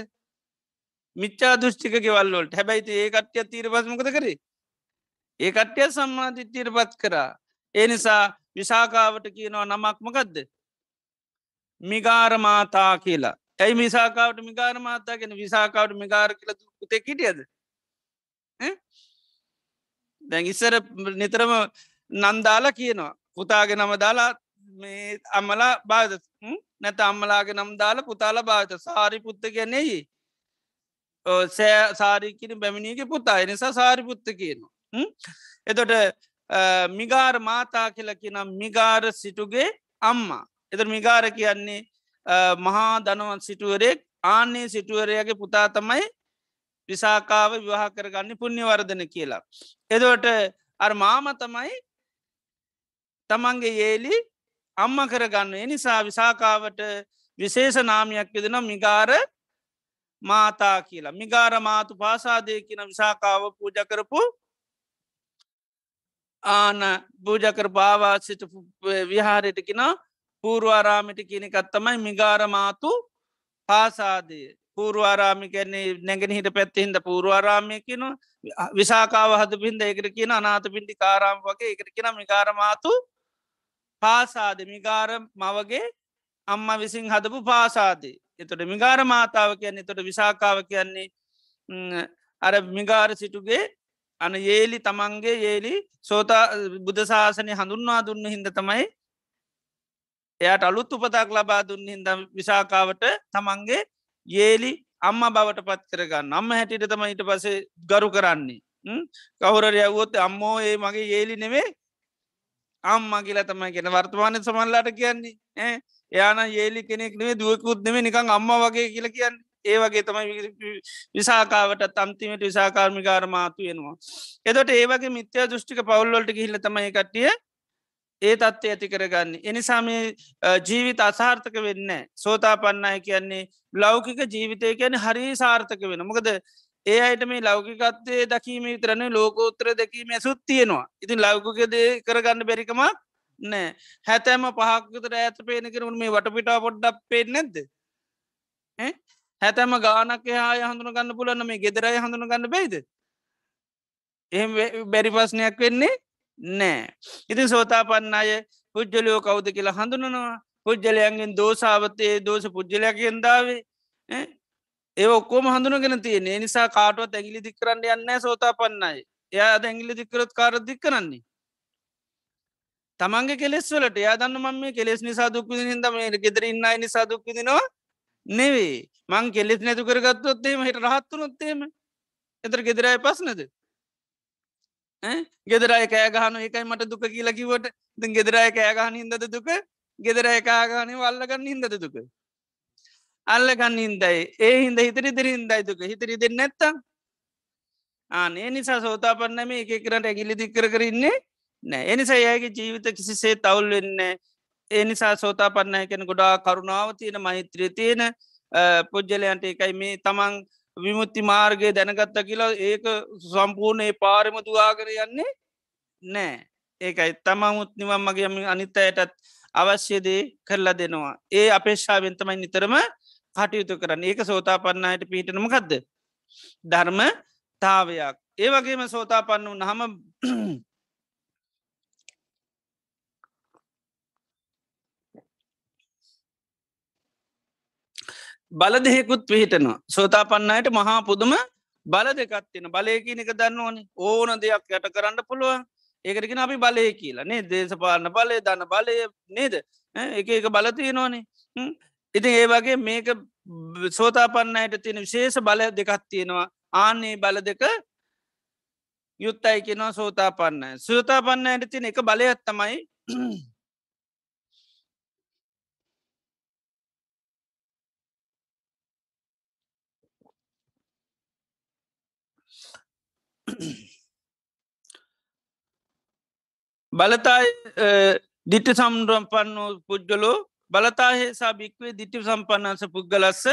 මිච්චා දෘෂ්ටික ගෙවල්ලොල්ට හැබැයිති ඒ කට්ටිය තීර පස්මකද කරේ? ඒ කට්ටිය සම්මාධිත්‍යයට පත් කරා. ඒ නිසා විසාකාවට කියනවා නමක්මකදද මිගාරමාතා කියලා. ඇයි මිසාකාවට මිගාර මාතා ගෙන විසාකාවට මිගාර කියල පුතේ කිටියද දැන් ඉස්සර නිතරම නන්දාලා කියනවා. පුතාගෙන නම දාලා මේ අම්මලා බාධ නැත අම්මලාගේ නම් දාලා පුතාල භාත සාරි පුත්ත කියන්නෙයි සෑ සාරිකින බැමිණියගේ පුතා. එනිසා සාරි පුත්ත කියනවා. එතොට මිගාර මාතා කියලකි නම් මිගාර සිටුගේ අම්මා. එත මිගාර කියන්නේ මහා දනවන් සිටුවරෙක් ආන්නේ සිටුවරයගේ පුතා තමයි විසාකාව විවාහ කරගන්න පුුණ්්‍යවර්ධන කියලා. එදවට අර මාම තමයි තමන්ගේ ඒලි අම්ම කරගන්න. එනිසා විසාකාවට විශේෂ නාමයක් යදෙන මිගාර මාතා කියලා. මිගාර මාතු පාසාදය කියන විසාකාව පූජ කරපු ආන භූජකර භාවාසිට විහාරයටකින පූර්වාරාමිට කියනෙකත් තමයි මිගාරමාතු පාසාදය පූර්වාරාමි කැන්නේ නැගෙන හිට පැත්තිහින්ද පූර්වාරාමය කියන විසාකාව හද පින්ද එකට කියන අනාත පින්ටි කාරාම වගේ එකට කියන මිකාරමාතු පාසාද. මිගාර මවගේ අම්ම විසින් හදපු පාසාදේ. එතොට මිගාර මාතාව කියන්නේ තොට විසාකාව කියන්නේ අර මිගාර සිටුගේ අන ඒලි තමන්ගේ ඒලි සෝතා බුදශාසනය හඳුන්වා දුන්න හිද තමයි එයට අලුත් උපතක් ලබා දුන්න හිද විසාකාවට තමන්ගේ ඒලි අම්ම බවට පත් කරගන්න. අම්ම හැටිට තම ඊට පසේ ගරු කරන්නේ. කවුරර යවුවොත් අම්මෝ ඒ මගේ ඒලි නෙවේ අම්මා කියලා තමයි කියෙන වර්තමානය සමල්ලාට කියන්නේ එයාන ඒලි කෙනෙක් නේ දුවකුත් නෙම නිකං අම්ම වගේ කියල කියන්න ඒ වගේ තමයි විසාකාවට තම්තිමට විසාකාර්මිකාරමාතු වෙනවා. එදොට ඒවගේ මිත්‍ය දෘෂ්ටික පවල්ලොල්ට හිල්ල තමයි කටිය ඒ තත්ත්ය ඇති කරගන්න. එනිසාම ජීවිත අසාර්ථක වෙන්න සෝතා පන්නය කියන්නේ ලෞකික ජීවිතය කියන හරි සාර්ථක වෙන මොකද ඒ අයට මේ ලෞකිකත්වය දකීම විතරන ලෝකෝත්‍ර දැකීම ඇසුත් තියෙනවා. ඉතින් ලෞකකද කරගන්න බැරිකමක් නෑ හැතැම පහක්තර ඇත පේන කරුණ මේ වටපිටා පොඩ්ඩක් පේ නැද්ද? හැතැම ගානක හාය හඳුන ගන්න පුලන්න මේ ගෙදරයි හඳුන ගන්න බයිද එහම බැරි පස්නයක් වෙන්නේ නෑ ඉතින් සෝතා පන්න අය පුද්ජලයෝ කවුද කියලා හඳුනනවා. පුද්ජලයන්ගෙන් දෝසාාවතයේ දෝස පුද්ජලයක්ගෙන්දාවේ ඒ ඔක්කෝම හඳුනගෙන තියෙන නිසා කාටුවත් ඇගිලි දික්කරන්න යන්න සෝතා පන්නයි එයා දැගිලි දික්කරොත් කාර දික් කරන්නේ? තමන්ගේ කෙලෙස් වලට. යා දන්න මම මේ කෙලෙස් නිසා දුක්විදි හිද මේ ගෙදර ඉන්නයි නිසා දුක්විදිනවා නෙවේ මං කෙලෙස් නැතු කරගත්තොත්තේම හිට රහත්තුනොත්තේම එතර ගෙදරයි පස්නද ගෙදරයි කෑගහනු එකයි මට දුක කියලා කිවට ද ගෙදරයි කෑගහන හිදද දුක? ගෙදර එකකාගානේ වල්ලගන්න හිදද දුක? අල්ලගන්න හින්දයි. ඒ හින්ද හිතරි දෙර හින්දයි දුක. හිතරි දෙන්න නැත්තම් ආනේ නිසා සෝතා පන්නම එක කරට ඇගිලි දික්කර කරන්නේ නෑ එනිසා ඒගේ ජීවිත කිසිසේ තවුල් වෙන්නේ එනිසා සෝතා පන්නය කෙන ගොඩා කරුණාව තියෙන මෛත්‍රිය තියෙන පුද්ජලයන්ට එකයි මේ තමන් විමුත්ති මාර්ගය දැනගත්ත කියලා ඒක සම්පූර්ණය පාරම තුවාකර යන්නේ නෑ ඒකයි තමමුත් නිවම් මගේ අනිත්ත අයටත් අවශ්‍යදේ කරලා දෙනවා. ඒ අපේක්ෂාවෙන්තමයි නිතරම කටයුතු කරන්න. ඒක සෝතා පන්නයට පිහිටනමකක්ද ධර්ම තාවයක්. ඒ වගේම සෝතා පන්න වු නහම බල දෙහෙකුත් පිහිටනවා. සෝතා පන්නයට මහා පුදුම බල දෙකත්තින බලයකින එක දන්න ඕනේ. ඕන දෙයක් යට කරන්න පුළුවන්. ඒකරගෙන අපි බලය කියලා. නේ දේශපාලන බලය දන්න බලය නේද? එක එක බලතිය නොනේ ඉතින් ඒ වගේ මේක සෝතාපන්නයට තියෙන විශේෂ බල දෙකත් තියෙනවා. ආන්නේ බල දෙක යුත්තයි කෙනවා සෝතාපන්න සෝතාපන්නයට තින එක බලයත් තමයි බලතායි දිට්ට සම්රම්පන්න පුද්ගලෝ බලතාහේසා භික්වේ දිට්ටි සම්පන්නස පුද්ගලස්ස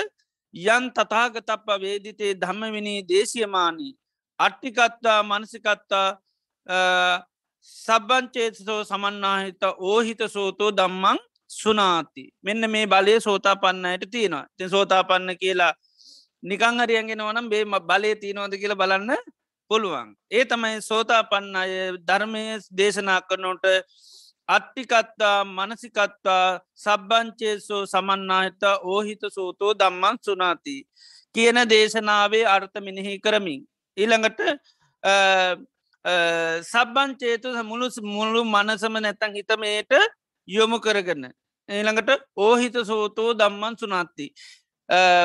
යන් තතාගතප්ප වේදිතේ ධම්මවිනී දේශයමානී. අට්ටිකත්තා මනසිකත්තා සබ්බංචේතසෝ සමන්නාහිත ඕහිත සෝතෝ දම්මං සුනාති. මෙන්න මේ බලය සෝතා පන්නයට තියෙනවා. ති සෝතා පන්න කියලා නිකං හරියන්ගෙන වනම් බේ බලය තියනෝද කියලා බලන්න පුළුවන්. ඒ තමයි සෝතා පන්න අය ධර්මය දේශනා කරනොට අට්ටිකත්තා මනසිකත්තා සබ්බංචේසෝ සමන්නාහිත ඕහිත සෝතෝ දම්මන් සුනාති කියන දේශනාවේ අර්ථ මිනිහි කරමින්. ඊළඟට සබ්බංචේතු මුළු මුළු මනසම නැතන් හිතමයට යොමු කරගන්න ඊළඟට ඕහිත සෝතෝ දම්මන් සුනාත්ති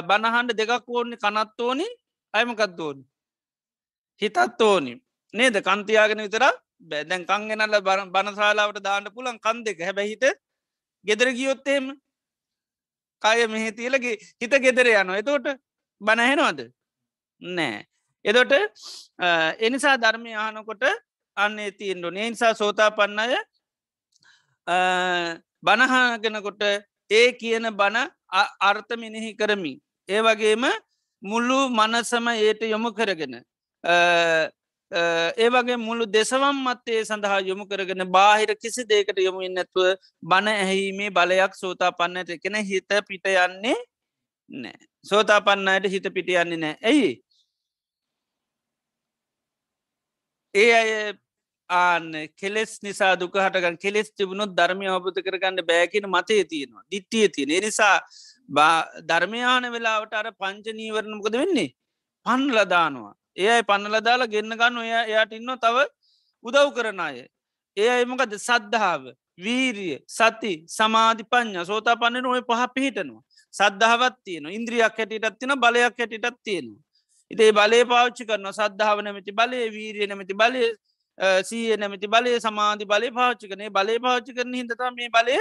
බණහන්ඩ දෙකක් ඕෝනි කනත්තෝනි අයමකත්දෝනි හිතත් ඕනි. නේද? කන්තියාගෙන විතර බැදැන් කංගෙනල්ල බනශාලාවට දාන්න පුලන් කන් දෙක. හැබැහිත ගෙදර ගියොත්තේම කය මෙහෙ තියලගේ හිත ගෙදර යන එතෝට බනහෙනවාද නෑ. එදොට එනිසා ධර්මය ආනකොට අන්නේ තීන්ඩු නිසා සෝතා පන්නය බණහාගෙනකොට ඒ කියන බණ අර්ථ මිනිහි කරමි ඒ වගේම මුල්ලු මනසම ඒට යොමු කරගෙන ඒ වගේ මුළු දෙසවම් මත්තේ සඳහා යොමු කරගෙන බාහිර කිසි දේකට යොමුින් නැතුව බණ ඇහීමේ බලයක් සෝතා පන්නට එකෙන හිත පිට යන්නේ නෑ. සෝතා පන්නයට හිත පිට යන්නේ නෑ. ඇයි? ඒ අය ආන්න කෙලෙස් නිසා දුක හටගන් කෙලෙස් තිබුණොත් ධර්මය අවබුත කරගන්න බෑකින මතය තියෙනවා දිට්ටිය තියෙන නිසා ධර්මයාන වෙලාවට අර පංච නීවරණමකද වෙන්නේ? පන්ලදානවා ඒ අයි පන්නල දාලා ගෙන්න්න ගන්න ඔය එයාට ඉන්න තව උදව් කරන අය. ඒ අයිමකද සද්ධාව වීරිය සති සමාධි පඥ සෝතා පන්නන ඔය පහ පිහිටනවා. සද්ධාවත් තියෙන ඉන්ද්‍රියක් හැටිටත් තින බලයක් හැටිටත් තියෙනවා. ඉතේ බලය පාච්චි කරන සද්ධාව නැමති බලය වීරිය නැමති බලය සීය නැමති බලය සමාධි බලය පාච්චි කනේ බලය පාච්චි කරන හිතත මේ බලය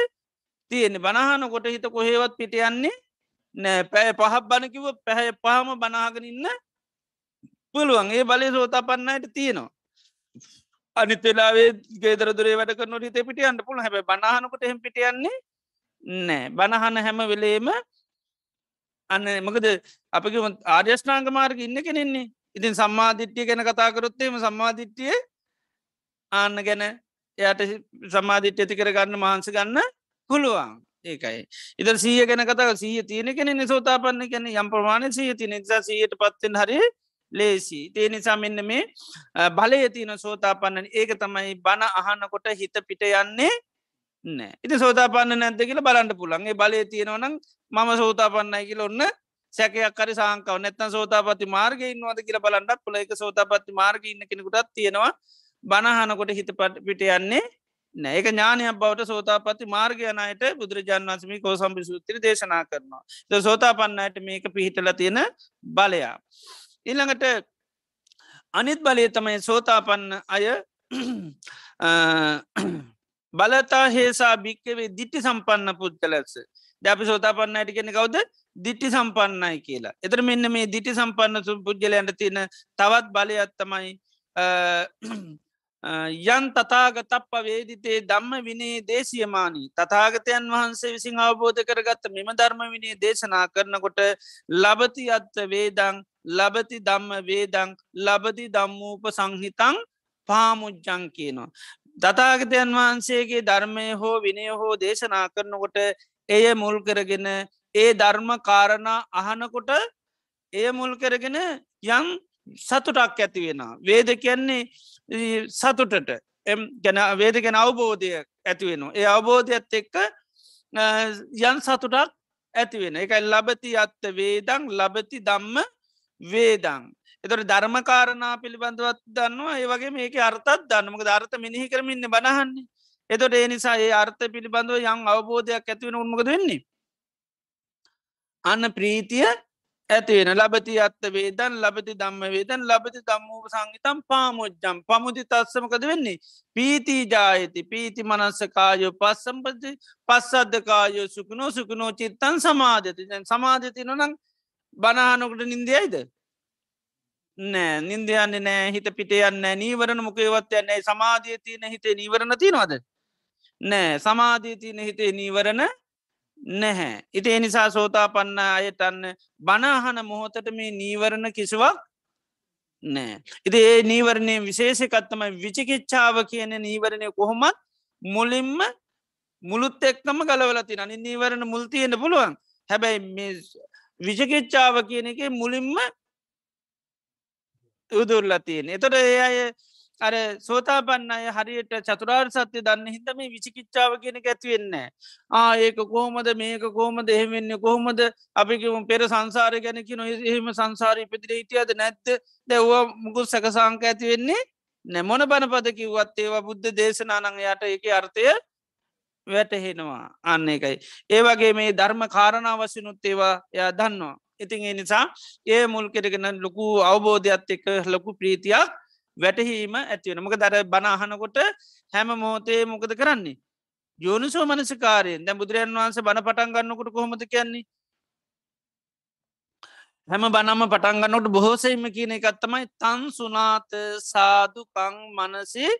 තියෙන බනහන කොට හිත කොහෙවත් පිට යන්නේ නෑ. පැය පහක් බණකිව පැහැ පහම බනාගෙන ඉන්න පුළුවන්. ඒ බලය සෝතා පන්නයට තියෙනවා අනිතලාවේ ගේදරදුරේ වැඩ කරනට හිත පිටියන්න පුළ හැබ බනාහනකොට එහෙම පිටියන්නේ නෑ බණහන හැම වෙලේම අන්න මකද අපක ආර්යෂ්නාංග මාර්ග ඉන්න කෙනෙන්නේ. ඉතින් සම්මාධිට්්‍යය ගැන කතාකරොත්තේම සම්මාධිට්්‍යය ආන්න ගැන එයට සම්මාධිට්්‍ය ඇති කරගන්න මහන්ස ගන්න පුළුවන්. ඒකයි. ඉද සීය ගැන කතා සීය තියෙන කෙන සෝතාපන්න. කැන යම් ප්‍රමාණ සීය තිය නිසා සීයට පත්තෙන් හරි ලේසි ඒ නිසා මෙන්න මේ බලය තියන සෝතාපන්නන ඒක තමයි බණ අහන්නකොට හිත පිට යන්නේ නෑ. ඉති සෝතාපන්න නැද කියල බලන්න පුළන්ගේ බලය තියෙනවනම් මම සෝතාපන්නයි කියල ඔන්න සැකයක් කරි සංකව නැත්තන් සෝතාපති මාර්ග ඉන්නවද කියල බලන්නත් පුළ එක සෝතාපත්ති මාර්ග ඉන්න කෙනෙකුටත් තියෙනවා. බණහනකොට හිත පට පිට යන්නේ නෑක ඥානයක් බවට සෝතාපති මාර්ගයනයට බුදුරජාන් වන්සමි කෝ සම්පි සූත්‍රි දේශනා කරනවා. සෝතාපන්නයට මේක පිහිටල තියෙන බලයා ඉල්ළඟට අනිත් බලය තමයි සෝතාපන්න අය බලතා හේසා භික්කවේ දිට්ටි සම්පන්න පුද්ගලස දැපි සෝතාපන්නයට කෙන කවද? දිට්ටි සම්පන්නයි කියලා. එතර මෙන්න මේ දිටි සම්පන්න පුද්ගලයන්ට තියෙන තවත් බලයත් තමයි යන් තතාගතප්ප වේදිතේ දම්ම විනේ දේශයමානී. තතාගතයන් වහන්සේ විසින් අවබෝධ කරගත්ත මෙම ධර්ම විනේ දේශනා කරනකොට ලබති අත්ත වේදං ලබති දම්ම වේදං ලබති දම්මූප සංහිතං පාමුජ්ජං කියනවා. තතාගතයන් වහන්සේගේ ධර්මය හෝ විනය හෝ දේශනා කරනකොට එය මුල් කරගෙන ඒ ධර්ම කාරණා අහනකොට එය මුල් කරගෙන යන් සතුටක් ඇති වෙන. වේද කියන්නේ සතුටට එම් ගැන වේදගෙන අවබෝධය ඇතිවෙනවා. ඒ අවබෝධයත් එක්ක යන් සතුටක් ඇතිවෙන එක ලබති අත්ත වේදං ලබති දම්ම වේදං. එතොට ධර්මකාරණා පිළිබඳවත් දන්නවා ඒ වගේ මේක අර්තත් දන්නමක ධර්ත මිනිහි කරමින්න බනහන්නේ. එතොට ඒ නිසා ඒ අර්ථ පිළිබඳව යං අවබෝධයක් ඇතිවෙන උන්මකද වෙන්නේ. අන්න ප්‍රීතිය ඇතිවෙන ලබති අත්ත වේදන් ලබති දම්ම වේදන් ලබති දම්මූ සංගිතම් පාමුද්ජම් පමුදි තත්සමකද වෙන්නේ. පීතිී ජායති පීති මනස්සකායෝ පස්සම්පති පස්සද්ධකායෝ සුකුණෝ සුකුණෝ චිත්තන් සමාධති සමාධතින නම් බනානොකට නින්දයයිද. නෑ නින්දයන්න නෑ හිත පිටයන්න නීවරණ මොකේවත් යන්නේ සමාධිය තියන හිතේ නීවරණ තිනවද. නෑ සමාධී තියන හිතේ නීවරණ නැහැ. ඉති එනිසා සෝතා පන්න අයටන්න බනාහන මොහොතට මේ නීවරණ කිසිවක් නෑ. ඉති ඒ නීවරණය විශේෂකත්තම විචිකිච්ඡාව කියන නීවරණය කොහොමත් මුලින්ම මුළුත් එක්කම ගලවලති අනි නීවරණ මුල්තියෙන්ට පුළුවන් හැබැයි මේ විචකිච්ඡාව කියන එක මුලින්ම උදුරලතියෙන් එතොට ඒ අය අර සෝතාපන්න අය හරියට චතුරාර් සත්‍යය දන්න හිතම විචිකිච්ඡාව කියන ඇතිවෙන්න. ආ ඒක කොහොමද මේක කොහොමද එහෙමෙන්න කොහොමද? අපිකිම පෙර සංසාර ගැනකි නො එහෙම සංසාරී පිදිර හිටියද නැත්ත දැව්වා මුකුල් සැකසංක ඇතිවෙන්නේ නැමොන බණපද කිව්වත් ඒවා බුද්ධ දේශනානං යට එක අර්ථය වැටහෙනවා අන්න එකයි. ඒවගේ මේ ධර්ම කාරණාවසිනුත් ඒවා එයා දන්නවා. ඉතින් ඒ නිසා ඒ මුල් කෙරගෙන ලොකු අවබෝධයක් එක්ක ලොකු ප්‍රීතියක් වැටහීම ඇතිවෙන මොක දර බනාහනකොට හැම මෝතේ මොකද කරන්නේ. යෝනිසෝ මනසිකාරයෙන් දැ බුදුරන් වහන්ස බණ පටන් ගන්නකොට කොහොමද කියන්නේ. හැම බනම පටන්ගන්නට බොහෝසෙම කියන එකත්තමයි තන් සුනාත සාදුකං මනසේ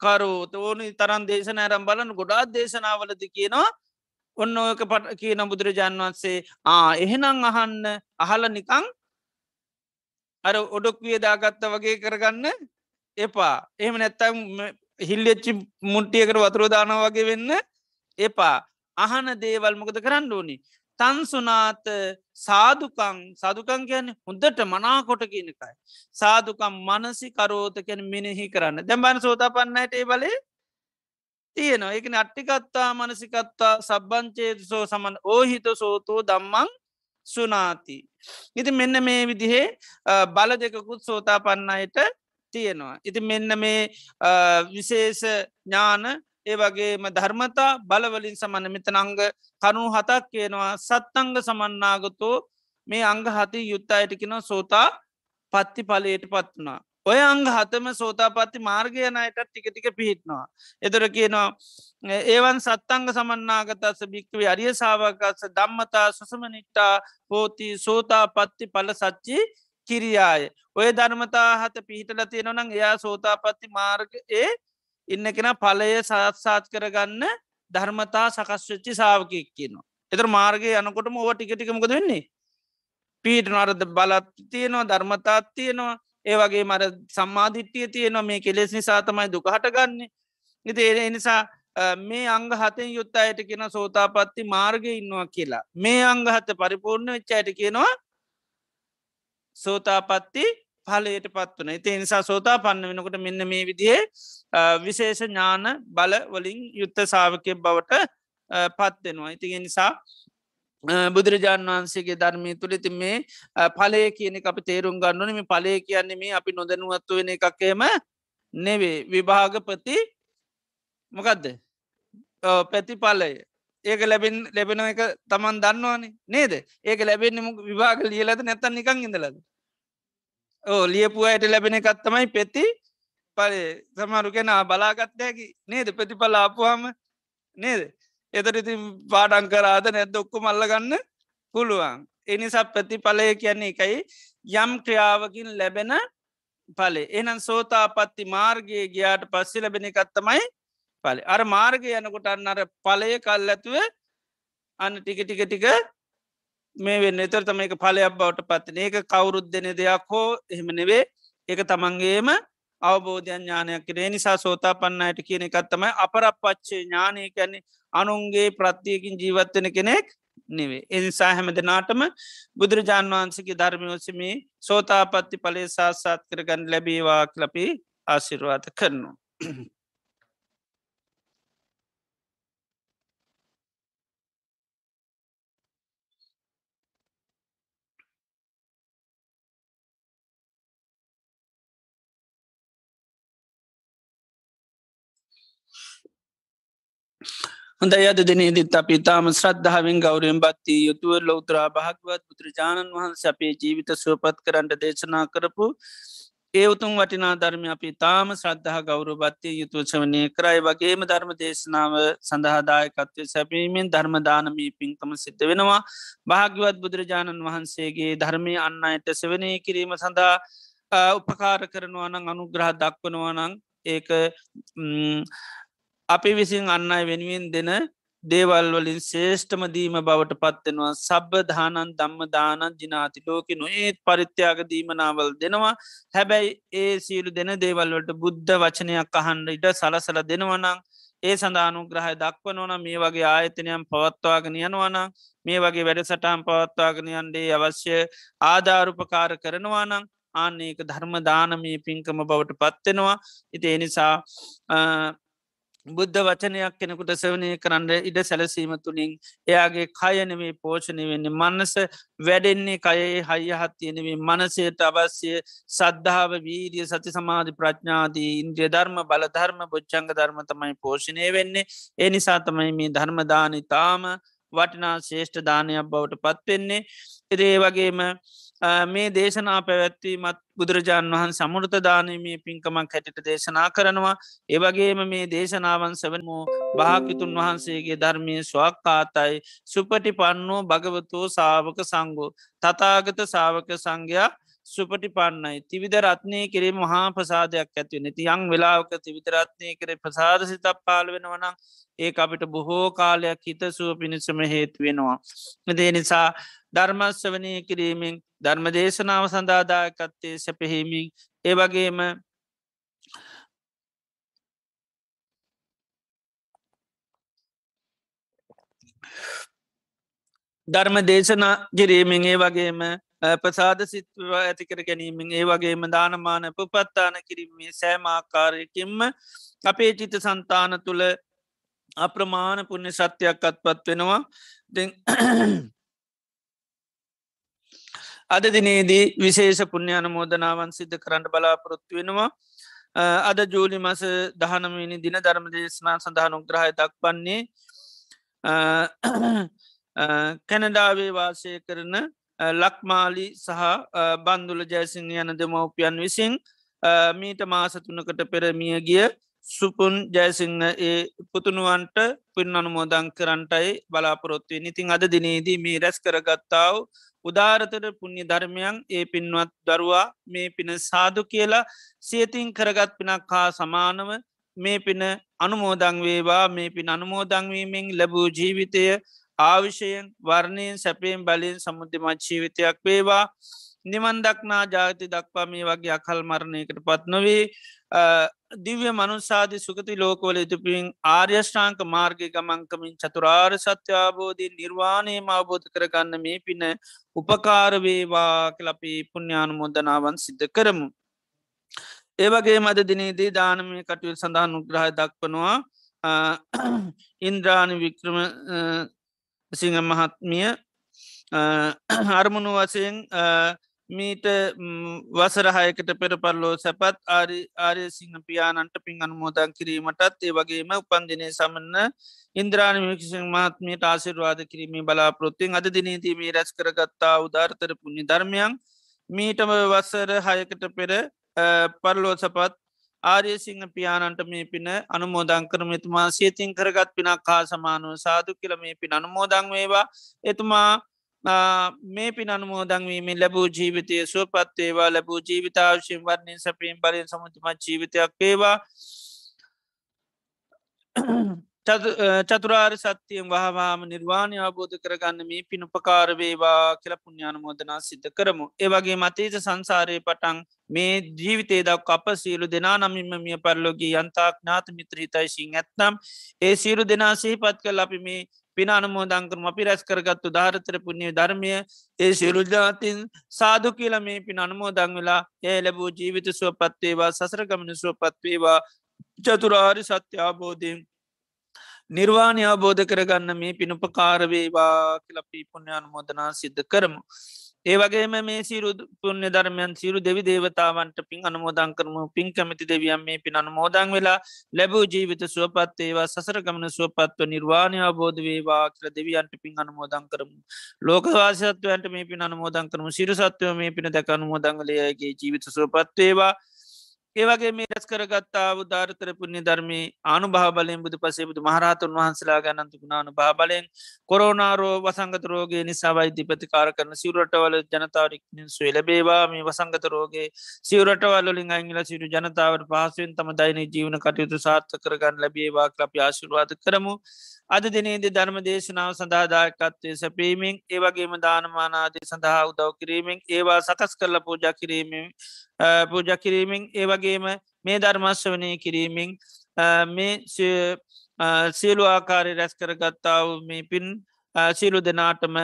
කරෝත ඕනු තරන් දේශන ඇරම් බලන ගොඩාත් දේශනාවලද කියනවා. ඔන්න ඕක පට කියන බුදුරජාන් වන්සේ ආ එහෙනම් අහන්න. අහල නිකං අර ඔඩොක් වියදාගත්ත වගේ කරගන්න. එපා. එහෙම නැත්තම් හිල්ලෙච්චි මුට්ටියකට වතුරෝදාන වගේ වෙන්න. එපා. අහන දේවල් මොකද කරන්න ඕනි? තන්සුනාත සාදුකං සදුකං කියන හොඳට මනාකොට කියනකයි. සාදුකම් මනසි කරෝත කැන මිනිහි කරන්න දැම්බන සෝතා පන්නයට ඒ බලේ තියෙනවා එක අට්ටිකත්තා මනසිකත්තා සබ්බංචේදසෝ සමන් ඕහිත සෝතෝ දම්මං සුනාති. ඉති මෙන්න මේ විදිහේ බල දෙකකුත් සෝතා පන්නයට තියෙනවා. ඉති මෙන්න මේ විශේෂ ඥාන ඒ වගේම ධර්මතා බලවලින් සමන්න මෙතනංග කනු හතක් කියනවා සත්තංග සමන්නාගතෝ මේ අංග හති යුත්තායටකෙන සෝතා පත්ති පලයට පත් වනා. ඔය අංග හතම සෝතාපත්ති මාර්ගයනයට ටික ටික පිහිටනවා. එතර කියනවා ඒවන් සත්තංග සමන්නාගතස භික්කවේ අරිය සාාවකස දම්මතා සුසමනිට්ටා හෝති සෝතා පත්ති පල සච්චි කිරියාය. ඔය ධර්මතා හත පිහිටල තියෙනවනං එයා සෝතාපත්ති මාර්ග ඒ ඉන්න කෙන පලය සත්සාත් කරගන්න ධර්මතා සකස්වෙච්චි සාාවකයක් කියනවා. එතර මාර්ගය යනකොටම ඕව ටිකටිකමකද වෙන්නේ. පීට නරද බලත් තියෙනවා ධර්මතාත් තියෙනවා ඒවගේ මර සම්මාධිට්ටිය තියෙනවා මේ කෙලෙස් නිසා තමයි දුකහට ගන්න ඉති ඒ නිසා මේ අංග හතෙන් යුත්ත අයට කියෙන සෝතාපත්ති මාර්ග ඉන්නවා කියලා මේ අංගහත පරිපූර්ණ වෙච්ච අයට කියනවා සෝතාපත්ති පලයට පත්වන ඒ නිසා සෝතා පන්න වෙනකොට මෙන්න මේ විදිේ විශේෂ ඥාන බල වලින් යුත්ත සාාවකය බවට පත්වෙනවා ඉතිගෙන නිසා බුදුරජාණන් වහන්සේගේ ධර්මය තුළිති මේ පලය කියන අප තේරුම් ගන්නන මේ පලය කියන්නේ මේ අපි නොදැනුවත්තු වෙන එකක්කේම නෙවේ විභාගපති මොකදද? පැති පලය ඒක ලැබෙන් ලැබෙන එක තමන් දන්නවානේ නේද? ඒක ලැබෙන්න්න මුක් විභාග ලියලද නැත්තන් නිකං ඉඳලද? ඕ ලියපු අයට ලැබෙන එකත් තමයි පෙති. පලේ සමරු කෙන බලාගත්තයකි නේද? ප්‍රතිඵල ආපුහම නේද? එතට ඉති පාඩන් කරාද නැද්ද ඔක්කො මල්ලගන්න පුළුවන්. එනිසා ප්‍රතිඵලය කියන්නේ එකයි. යම් ක්‍රියාවකින් ලැබෙන පලේ එනම් සෝතාපත්ති මාර්ගයේ ගියාට පස්සි ලබෙන එකත්තමයි පලි අර මාර්ගය යනකොට අන්න අර පලය කල් ඇතුව අන්න ටික ටික ටික මේ වෙන්න එතර තම එක පලයක් බවට පත්තින ඒක කවුරුද් දෙන දෙයක් හෝ එහෙම නෙවේ එක තමන්ගේම අවබෝධයන් ඥානයක් කිරේ නිසා සෝතා පන්නයට කියන එකත්තමයි අපරපච්චේ ඥානය කැන්නේ අනුන්ගේ ප්‍රත්තියකින් ජීවත්වෙන කෙනෙක් නෙවේ. එනිසා හැම දෙනාටම බුදුරජාන් වහන්සගේ ධර්මයෝසමේ සෝතාපත්ති පලේ සාස්සාත් කරගන්න ලැබේවා ලපි ආශිරවාත කරනවා. හොඳ අද දිනේදිත් අපි තාම ශ්‍රද්ධාවෙන් ගෞරයෙන් බත්ති යුතුව ලෝතරා භාගවත් බුදුරජාණන් වහන්ස අපේ ජීවිත සුවපත් කරන්නට දේශනා කරපු ඒ උතුම් වටිනා ධර්ම අපි තාම ශ්‍රද්ධහ ගෞරු බත්තිය යුතුවචවනය කරයි. වගේම ධර්ම දේශනාව සඳහාදායකත්වය සැපීමෙන් ධර්මදානමී පින්කම සිද්ධ වෙනවා. භාග්‍යවත් බුදුරජාණන් වහන්සේගේ ධර්මය අන්න අයට සෙවනය කිරීම සඳහා උපකාර කරනවනං අනුග්‍රහ දක්වනවනං ඒක අපි විසින් අන්න අයි වෙනුවෙන් දෙන දේවල් වලින් ශේෂ්ඨම දීම බවට පත්වෙනවා සබ්බ දානන් දම්ම දානන් ජිනාති ලෝක නොඒත් පරිත්‍යයාග දීමනාවල් දෙනවා. හැබැයි ඒ සියලු දෙන දේවල්වලට බුද්ධ වචනයක් අහන්ඩ ඉඩ සලසල දෙනවනං ඒ සඳානුග්‍රහය දක්වනවන මේ වගේ ආයතනයම් පවත්වාගෙන යනවනම් මේ වගේ වැඩසටම් පවත්වාගෙනයන්ඩේ අවශ්‍ය ආධාරුපකාර කරනවානං ආන්නේක ධර්ම දානමී පින්කම බවට පත්වෙනවා ඉති එනිසා බුද්ධ වචනයක් කෙනෙකුට සවනය කරන්න ඉඩ සැලසීම තුළින් එයාගේ කයනවේ පෝෂණය වෙන්නේ මන්නස වැඩෙන්නේ කයේ හය හත්තියනවේ මනසයට අවශ්‍ය සද්ධාව වීරිය සති සමාධි ප්‍රඥාදී ඉන්ද්‍රිය ධර්ම බලධර්ම බොච්චංග ධර්ම තමයි පෝෂණය වෙන්නේ. ඒ නිසා තමයි මේ ධර්මදානි තාම වටිනා ශේෂ්ඨ දානයක් බවට පත්වෙන්නේ එදේ වගේම මේ දේශනා පැවැත්වීමත් බුදුරජාණන් වහන් සමුෘත දානමේ පින්කමක් හැටිට දේශනා කරනවා. ඒවගේම මේ දේශනාවන් සැවන්මෝ භාකිතුන් වහන්සේගේ ධර්මය ස්වක්කාතයි සුපටි පන්නෝ භගවතෝ සාවක සංගෝ තතාගත සාවක සංඝයා සුපටි පන්නයි තිවිද රත්නය කරේ මහා ප්‍රසාදයක් ඇතිව නැති යං වෙලාවක තිවිතරත්නය කර ප්‍රසාද සිතක් පාල වෙනවනම් ඒ අපිට බොහෝ කාලයක් හිතසුව පිණිසම හේතු වෙනවා. දේ නිසා ධර්මස්වනය කිරීමෙන් ධර්ම දේශනාව සඳාදායකත්තේ සැපහෙමින් ඒවගේම ධර්ම දේශනා කිරීමෙන් ඒ වගේම ප්‍රසාද සිත්ව ඇතිකර ගැනීමෙන් ඒ වගේම දානමාන පුපත්තාන කිරීමේ සෑමාකාරයකින්ම අපේ චිත සන්තාන තුළ අප්‍රමාණ පුුණ්‍ය සත්‍යයක් අත්පත් වෙනවා. අද දිනේදී විශේෂ පුුණ්‍යාන මෝදනාවන් සිද්ධ කරන්න බලාපොරොත්තු වෙනවා. අද ජූලි මස දහනමනි දින ධර්ම දේශනා සඳහන උග්‍රහය දක් පන්නේ කැනඩාවේ වාසය කරන ලක්මාලි සහ බන්දුල ජයසිංහ යන දෙමවපියන් විසින් මීට මාසතුනකට පෙරමිය ගිය සුපුන් ජයසිංහ ඒ පුතුනුවන්ට පින් අනුමෝදං කරන්ටයි බලාපොරොත්තුවේ ඉතින් අද දිනේදී මේ රැස් කරගත්තාව උදාරතර පුුණ්්‍ය ධර්මයන් ඒ පින්වත් දරුවා මේ පින සාදු කියලා සියතින් කරගත් පිනක් හා සමානව මේ පින අනුමෝදං වේවා. මේ පින් අනුමෝදංවීමෙන් ලැබූ ජීවිතය ආවිෂයෙන් වර්ණයෙන් සැපයෙන් බලින් සමුද්ධමත් ජීවිතයක් වේවා. නිවන් දක්නා ජාති දක්වා මේ වගේ අකල් මරණයකට පත් නොවේ දිව්‍ය මනුසාධ සුගති ලෝකවල යුතුපින් ආර්යෂ්ඨාංක මාර්ගය ගමංකමින් චතුරාර් සත්‍යාබෝධී නිර්වාණයම අවබෝධ කරගන්න මේ පින උපකාරවේවා කලපි පුුණ්‍යානු මොදනාවන් සිද්ධ කරමු. ඒවගේ මද දිනේදී දානමය කටයුල් සඳහන් උග්‍රහ දක්වනවා. ඉන්ද්‍රාණි වික්‍රම සිංහ මහත්මිය අරමුණු වසයෙන් මීට වසරහයකට පෙර පරලෝ සැපත් ආරය සිංහ පියානන්ට පින් අනුමෝදන් කිරීමටත් ඒ වගේම උපන්දිනය සමන්න ඉන්ද්‍රාණ මිකිසිං මාත්මයට ආසිර්වාද කිරීමේ බලාපොත්තිෙන් අද දිනීතිීමේ රැස් කරගත්තා උදාර්තර පුුණි ධර්මයන් මීටම වස්සර හයකට පෙර පරලෝ සපත් ආරය සිංහ පියානන්ට මේ පින අනුමෝදංකරම එතුමා සියතින් කරගත් පිනක් හා සමානුව සාදු කියල මේ පින අනුමෝදං වේවා. එතුමා මේ පින් අනුමෝදංවීමෙන් ලැබූ ජීවිතය සුවපත්වේවා ලැබූ ජීවිතාවශයෙන් වර්ණය සැපීම් බලෙන් සමුතිමත් ජීවිතයක් වේවා. චතුරාර් සත්‍යයෙන් වහවාම නිර්වාණය අවබෝධ කරගන්න මේ පිනුපකාරවේවා කියල පුුණ්ඥානමෝදනා සිද්ධ කරමු. ඒවගේ මතේජ සංසාරය පටන් මේ ජීවිතේ දක් අප සියලු දෙනා නමින්ම මිය පරලෝගේ යන්තාක් නාත මිත්‍රහිතයිශීන් ඇත්නම් ඒ සියලු දෙනා සහිපත් කල් අපි මේ පින අනුමෝදංකරම අපි රැස් කරගත්තු ධාරතර පුුණ්‍ය ධර්මය ඒ සිරුජාතින් සාදු කියල මේ පින අනුමෝදං වෙලා ඒ ලැබූ ජීවිත සුවපත්වේවා සසර ගමන සුවපත්වේවා චතුරාරි සත්‍ය අබෝධයෙන් නිර්වාණය අවබෝධ කරගන්න මේ පිනුපකාරවේවා කියලපී පුුණ්‍යාන මොදනා සිද්ධ කරමු. ඒවගේම මේ සිරු පුුණ්‍ය ධර්මයන් සිරු දෙවි දේවතාවන්ට පින් අනමෝදන් කරමු පින් කැමති දෙවියන් මේ පින් අනමෝදන් වෙලා ලැබූ ජීවිත සුවපත් ඒවා සසර ගමන සුවපත්ව නිර්වාණය අවබෝධ වේවා කියල දෙවියන්ට පින් අනමෝදන් කරමු. ලෝකවාසත්වයන්ට මේ පින් අනමෝදන් කරමු සිරු සත්වය මේ පින දැක අනුමෝදංගලයගේ ජීවිත සුවපත්වේවා ඒවගේ මේ රැස් කරගත්තා උදාරතර පුුණ්‍ය ධර්මී ආනු භාබලයෙන් බුදු පසේ බුදු මහරහතුන් වහන්සලා ගන්නතුකුණානු භාබලයෙන් කොරෝනාරෝ වසංගත රෝගේ නිසා වෛද්‍ය ප්‍රතිකාර කරන සිවරටවල ජනතාවරික්නින් සුවේ ලැබේවා. මේ වසංගත රෝගේ සිවරටවල්ලින් අංගල සිරු ජනතාවට පහසුවෙන් තම දයින ජීවන කටයුතු සාර්ථ කරගන්න ලැබේවා ලප ආශිර්වාද කරමු. අද දිනේද ධර්ම දේශනාව සඳහාදායකත්වය සැපීමෙන් ඒවගේම දානමානාදී සඳහා උදව් කිරීමෙන් ඒවා සකස් කරල පූජ කිරීමෙන් පූජ කිරීමෙන් ඒවගේම මේ ධර්මශ්වනය කිරීමෙන් මේ සියලු ආකාරය රැස් කරගත්තාව මේ පින් සියලු දෙනාටම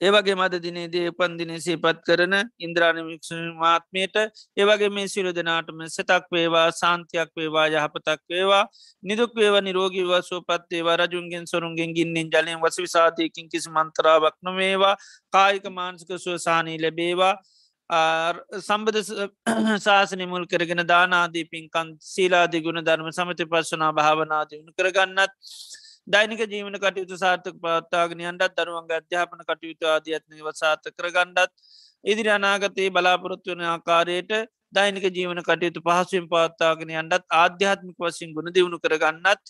ඒවගේ මද දිනේදී උපන්දින සේපත් කරන ඉන්ද්‍රාණමික්ෂ මාත්මයට ඒවගේ මේ සිරු දෙනාටම සතක් වේවා සාන්තියක් වේවා යහපතක් වේවා. නිදුක් වේව නිරෝගීව සුවපත් ඒවා රජුන්ගෙන් සොරුන්ගෙන් ගින්නෙන් ජලයෙන් වස විසාධයකින් කිසි මන්තරාවක් නොවේවා. කායික මාන්සික සුවසානී ලැබේවා. සම්බධ ශාසන මුල් කරගෙන දානාදී පින්කන් සීලාදී ගුණ ධර්ම සමති පස්සනා භාවනාදී වුණු කරගන්නත් දෛනික ජීවන කටයුතු සාර්ථක පවත්තාගෙන අන්ඩත් දරුවන්ග අධ්‍යාපන කටයුතු ආධ්‍යත්නව සාර්ථ කරගණ්ඩත් ඉදිරි අනාගතයේ බලාපොරොත්තු වන ආකාරයට දෛනික ජීවන කටයුතු පහසුවෙන් පවත්තාගෙන අන්ඩත් ආධ්‍යාත්මික වසින් ගුණ දියුණු කරගන්නත්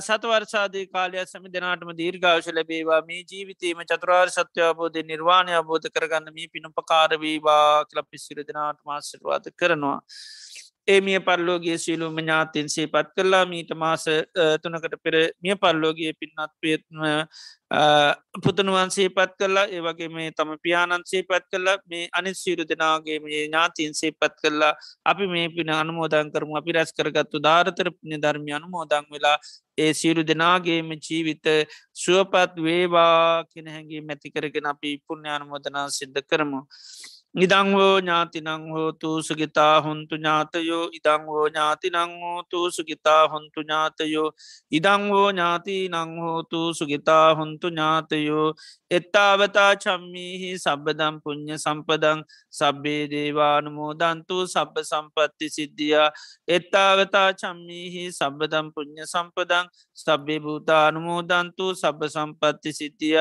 සතවර්සාධී කාලය සමි දෙනාටම දීර්ඝාවශ ලැබේවා මේ ජීවිතීම චතුරාර් සත්‍යවබෝධය නිර්වාණය අබෝධ කරගන්න මේ පිනුපකාරවීවා කලප පිසිර දෙනාට මාසිරවාද කරනවා. ඒ මිය පල්ලෝගේ සියලුම ඥාතින් සේපත් කරලා මීට මාස තුනකට පෙර මිය පල්ලෝගේ පින්නත් පේත්ම පුතනුවන් සේපත් කරලා ඒවගේ මේ තම පියාණන් සේපත් කරලා මේ අනිත් සීරු දෙනාගේ මේ ඥාතින් සේපත් කරලා අපි මේ පින අනුමෝදන් කරමු. අපි රැස් කරගත්තු ධාරතර පිණ ධර්මය අනුමෝදං වෙලා ඒ සියලු දෙනාගේම ජීවිත සුවපත් වේවා කෙන හැගේ මැති කරගෙන අපි පුුණ්‍ය අනුමෝදනා සිද්ධ කරමු. ඉදංවෝ ඥාතිනං හෝතු සුගිතා හොන්තු ඥාතයෝ ඉදංවෝ ඥාතිනං හෝතු සුගිතා හොන්තු ඥාතයෝ ඉදංවෝ ඥාති නං හෝතු සුගිතා හොන්තු ඥාතයෝ එත්තාවතා චම්මිහි සබදම් පුුණ්්‍ය සම්පදං සබ්බේ දේවානුමෝදන්තු සබ්බ සම්පත්ති සිද්ධිය. එත්තාවතා චම්මිහි සබදම් පුුණ්්‍ය සම්පදං සබ්බේ භූතානුමෝදන්තු සබ්බ සම්පත්ති සිද්ධිය.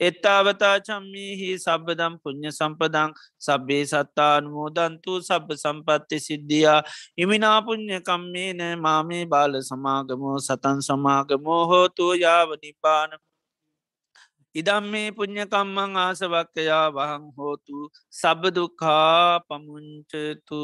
එත්තාවතා චම්මිහි සබ්බදම් පුුණ්්‍ය සම්පදං සබ්බේ සත්තානුමෝදන්තු සබ්බ සම්පත්ති සිද්ධියා. ඉමිනාපුුණ්්‍යකම්මේ නෑ මාමේ බාල සමාගමෝ සතන් සමාගමෝ හෝතු යාවනිපාන ඉදම් මේ පුං්ඥකම්මං ආසවක්කයා වහං හෝතු සබදුකා පමුංචතු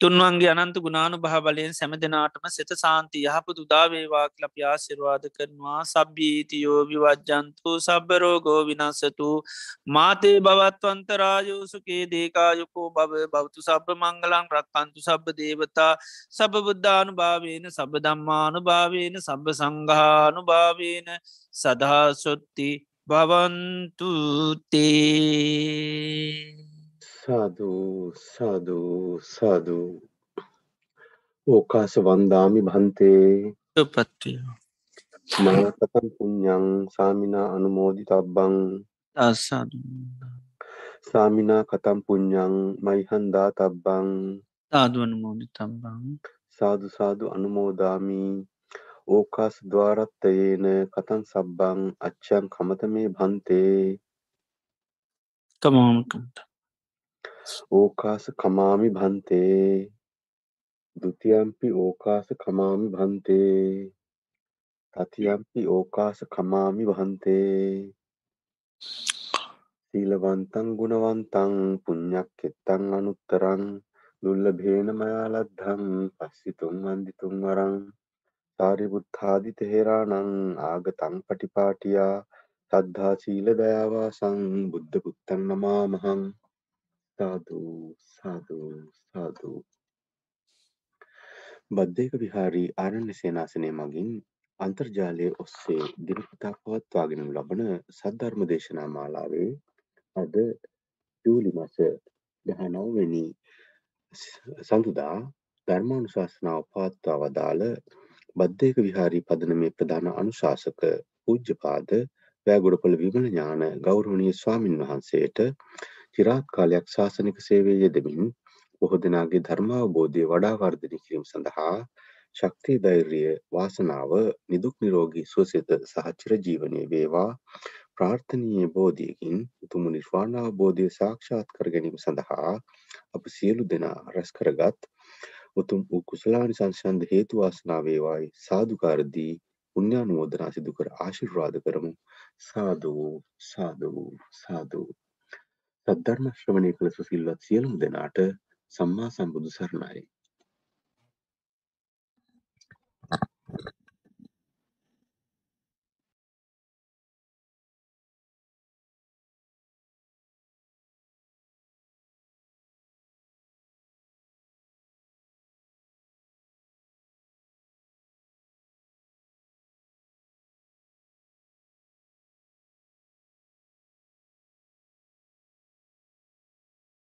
තුන්වන්ගේ අනන්ත ගුණානු භහ බලයෙන් සැම දෙනාටම සෙත සාන්ති යහපු දුදාවේවා ලප ආසිරවාද කරනවා. සබ්බීතියෝ විවජ්ජන්තු සබ්බරෝගෝ විනස්සතු මාතේ බවත්වන්තරායෝසුකේ දේකායුකෝ බව බෞතු සබ මංගලං රක්කන්තු සබ දේවතා. සබ බුද්ධානු භාවේන සබ දම්මානු භාවේන සබ සංඝානු භාවේන සදහාසොත්ති භවන්තුතේ සාධූ සාධූ සාධූ ඕකාස වන්දාමි භන්තේ. පත්තිය මනකතන් පුඤ්ඥං සාමිනා අනුමෝදි තබ්බං අසාදු සාමිනා කතම් පුඤ්ඥං මයිහන්දා තබ්බං සාදුවන මෝදි තබ්බං සාදු සාදු අනුමෝදාමි. ඕකාස් දවාරත්තයේන කතන් සබ්බං අච්චයන් කමත මේ භන්තේ කමෝමකන්ට ඕකාස කමාමි භන්තේ. ဒ ුතියම්පි ඕකාස කමාමි භන්තේ. තතියම්පි ඕකාස කමාමි වහන්තේ සීලවන්තං ගුණවන්තං පුඤ්ඤක්ඛෙත්තං අනුත්තරං දුර්ලභේන මයා ලද්ධං පස්සිතුං වන්දිතුං වරං සාරිපුත්තාදි තෙරාණං ආගතං පටිපාටියා සද්ධා සීල දයාවාසං බුද්ධ පුත්තං නමාමහං සාදු සාදු සාදු බද්දේක විහාරී ආරණ්‍ය සේනාසනය මගින් අන්තර්ජාලය ඔස්සේ දිනපතා පවත්වාගෙන ලබන සද්ධර්ම දේශනා මාලාවේ අද ජූලි මස 19 වෙනි සඳුදා ධර්මානුශාසනාව පවත්වා වදාළ බද්දේක විහාරී පදනමේ ප්‍රධාන අනුශාසක පූජ්‍යපාද වැෑගොඩපොළ විමල ඥාන ගෞරවනීය ස්වාමින් වහන්සේට චිරාත් කාලයක් ශාසනික සේවයේ යෙදමින් බොහෝ දෙනාගේ ධර්මාවබෝධය වඩා වර්ධනය කිරීම සඳහා ශක්තිය ධෛර්යය වාසනාව නිදුක් නිරෝගී සුවසිත සහ චිරජීවනයේ වේවා. ප්‍රාර්ථනීය බෝධියකින් උතුම් නිර්වාණ අවබෝධය සාක්ෂාත් කර ගැනීම සඳහා අප සියලු දෙනා රැස් කරගත් උතුම් වූ කුසලානිසංසන්ද හේතු වාසනා වේවායි. සාදුකාර දී පුණ්‍යානුමෝදනා සිදු කර ආශිර්වාද කරමු. සාදු සාදු සාදු. සද්ධර්ම ශ්‍රවණය කළ සුසිල්වත් සියලුම දෙනාට සම්මා සම්බුදු සරණයි.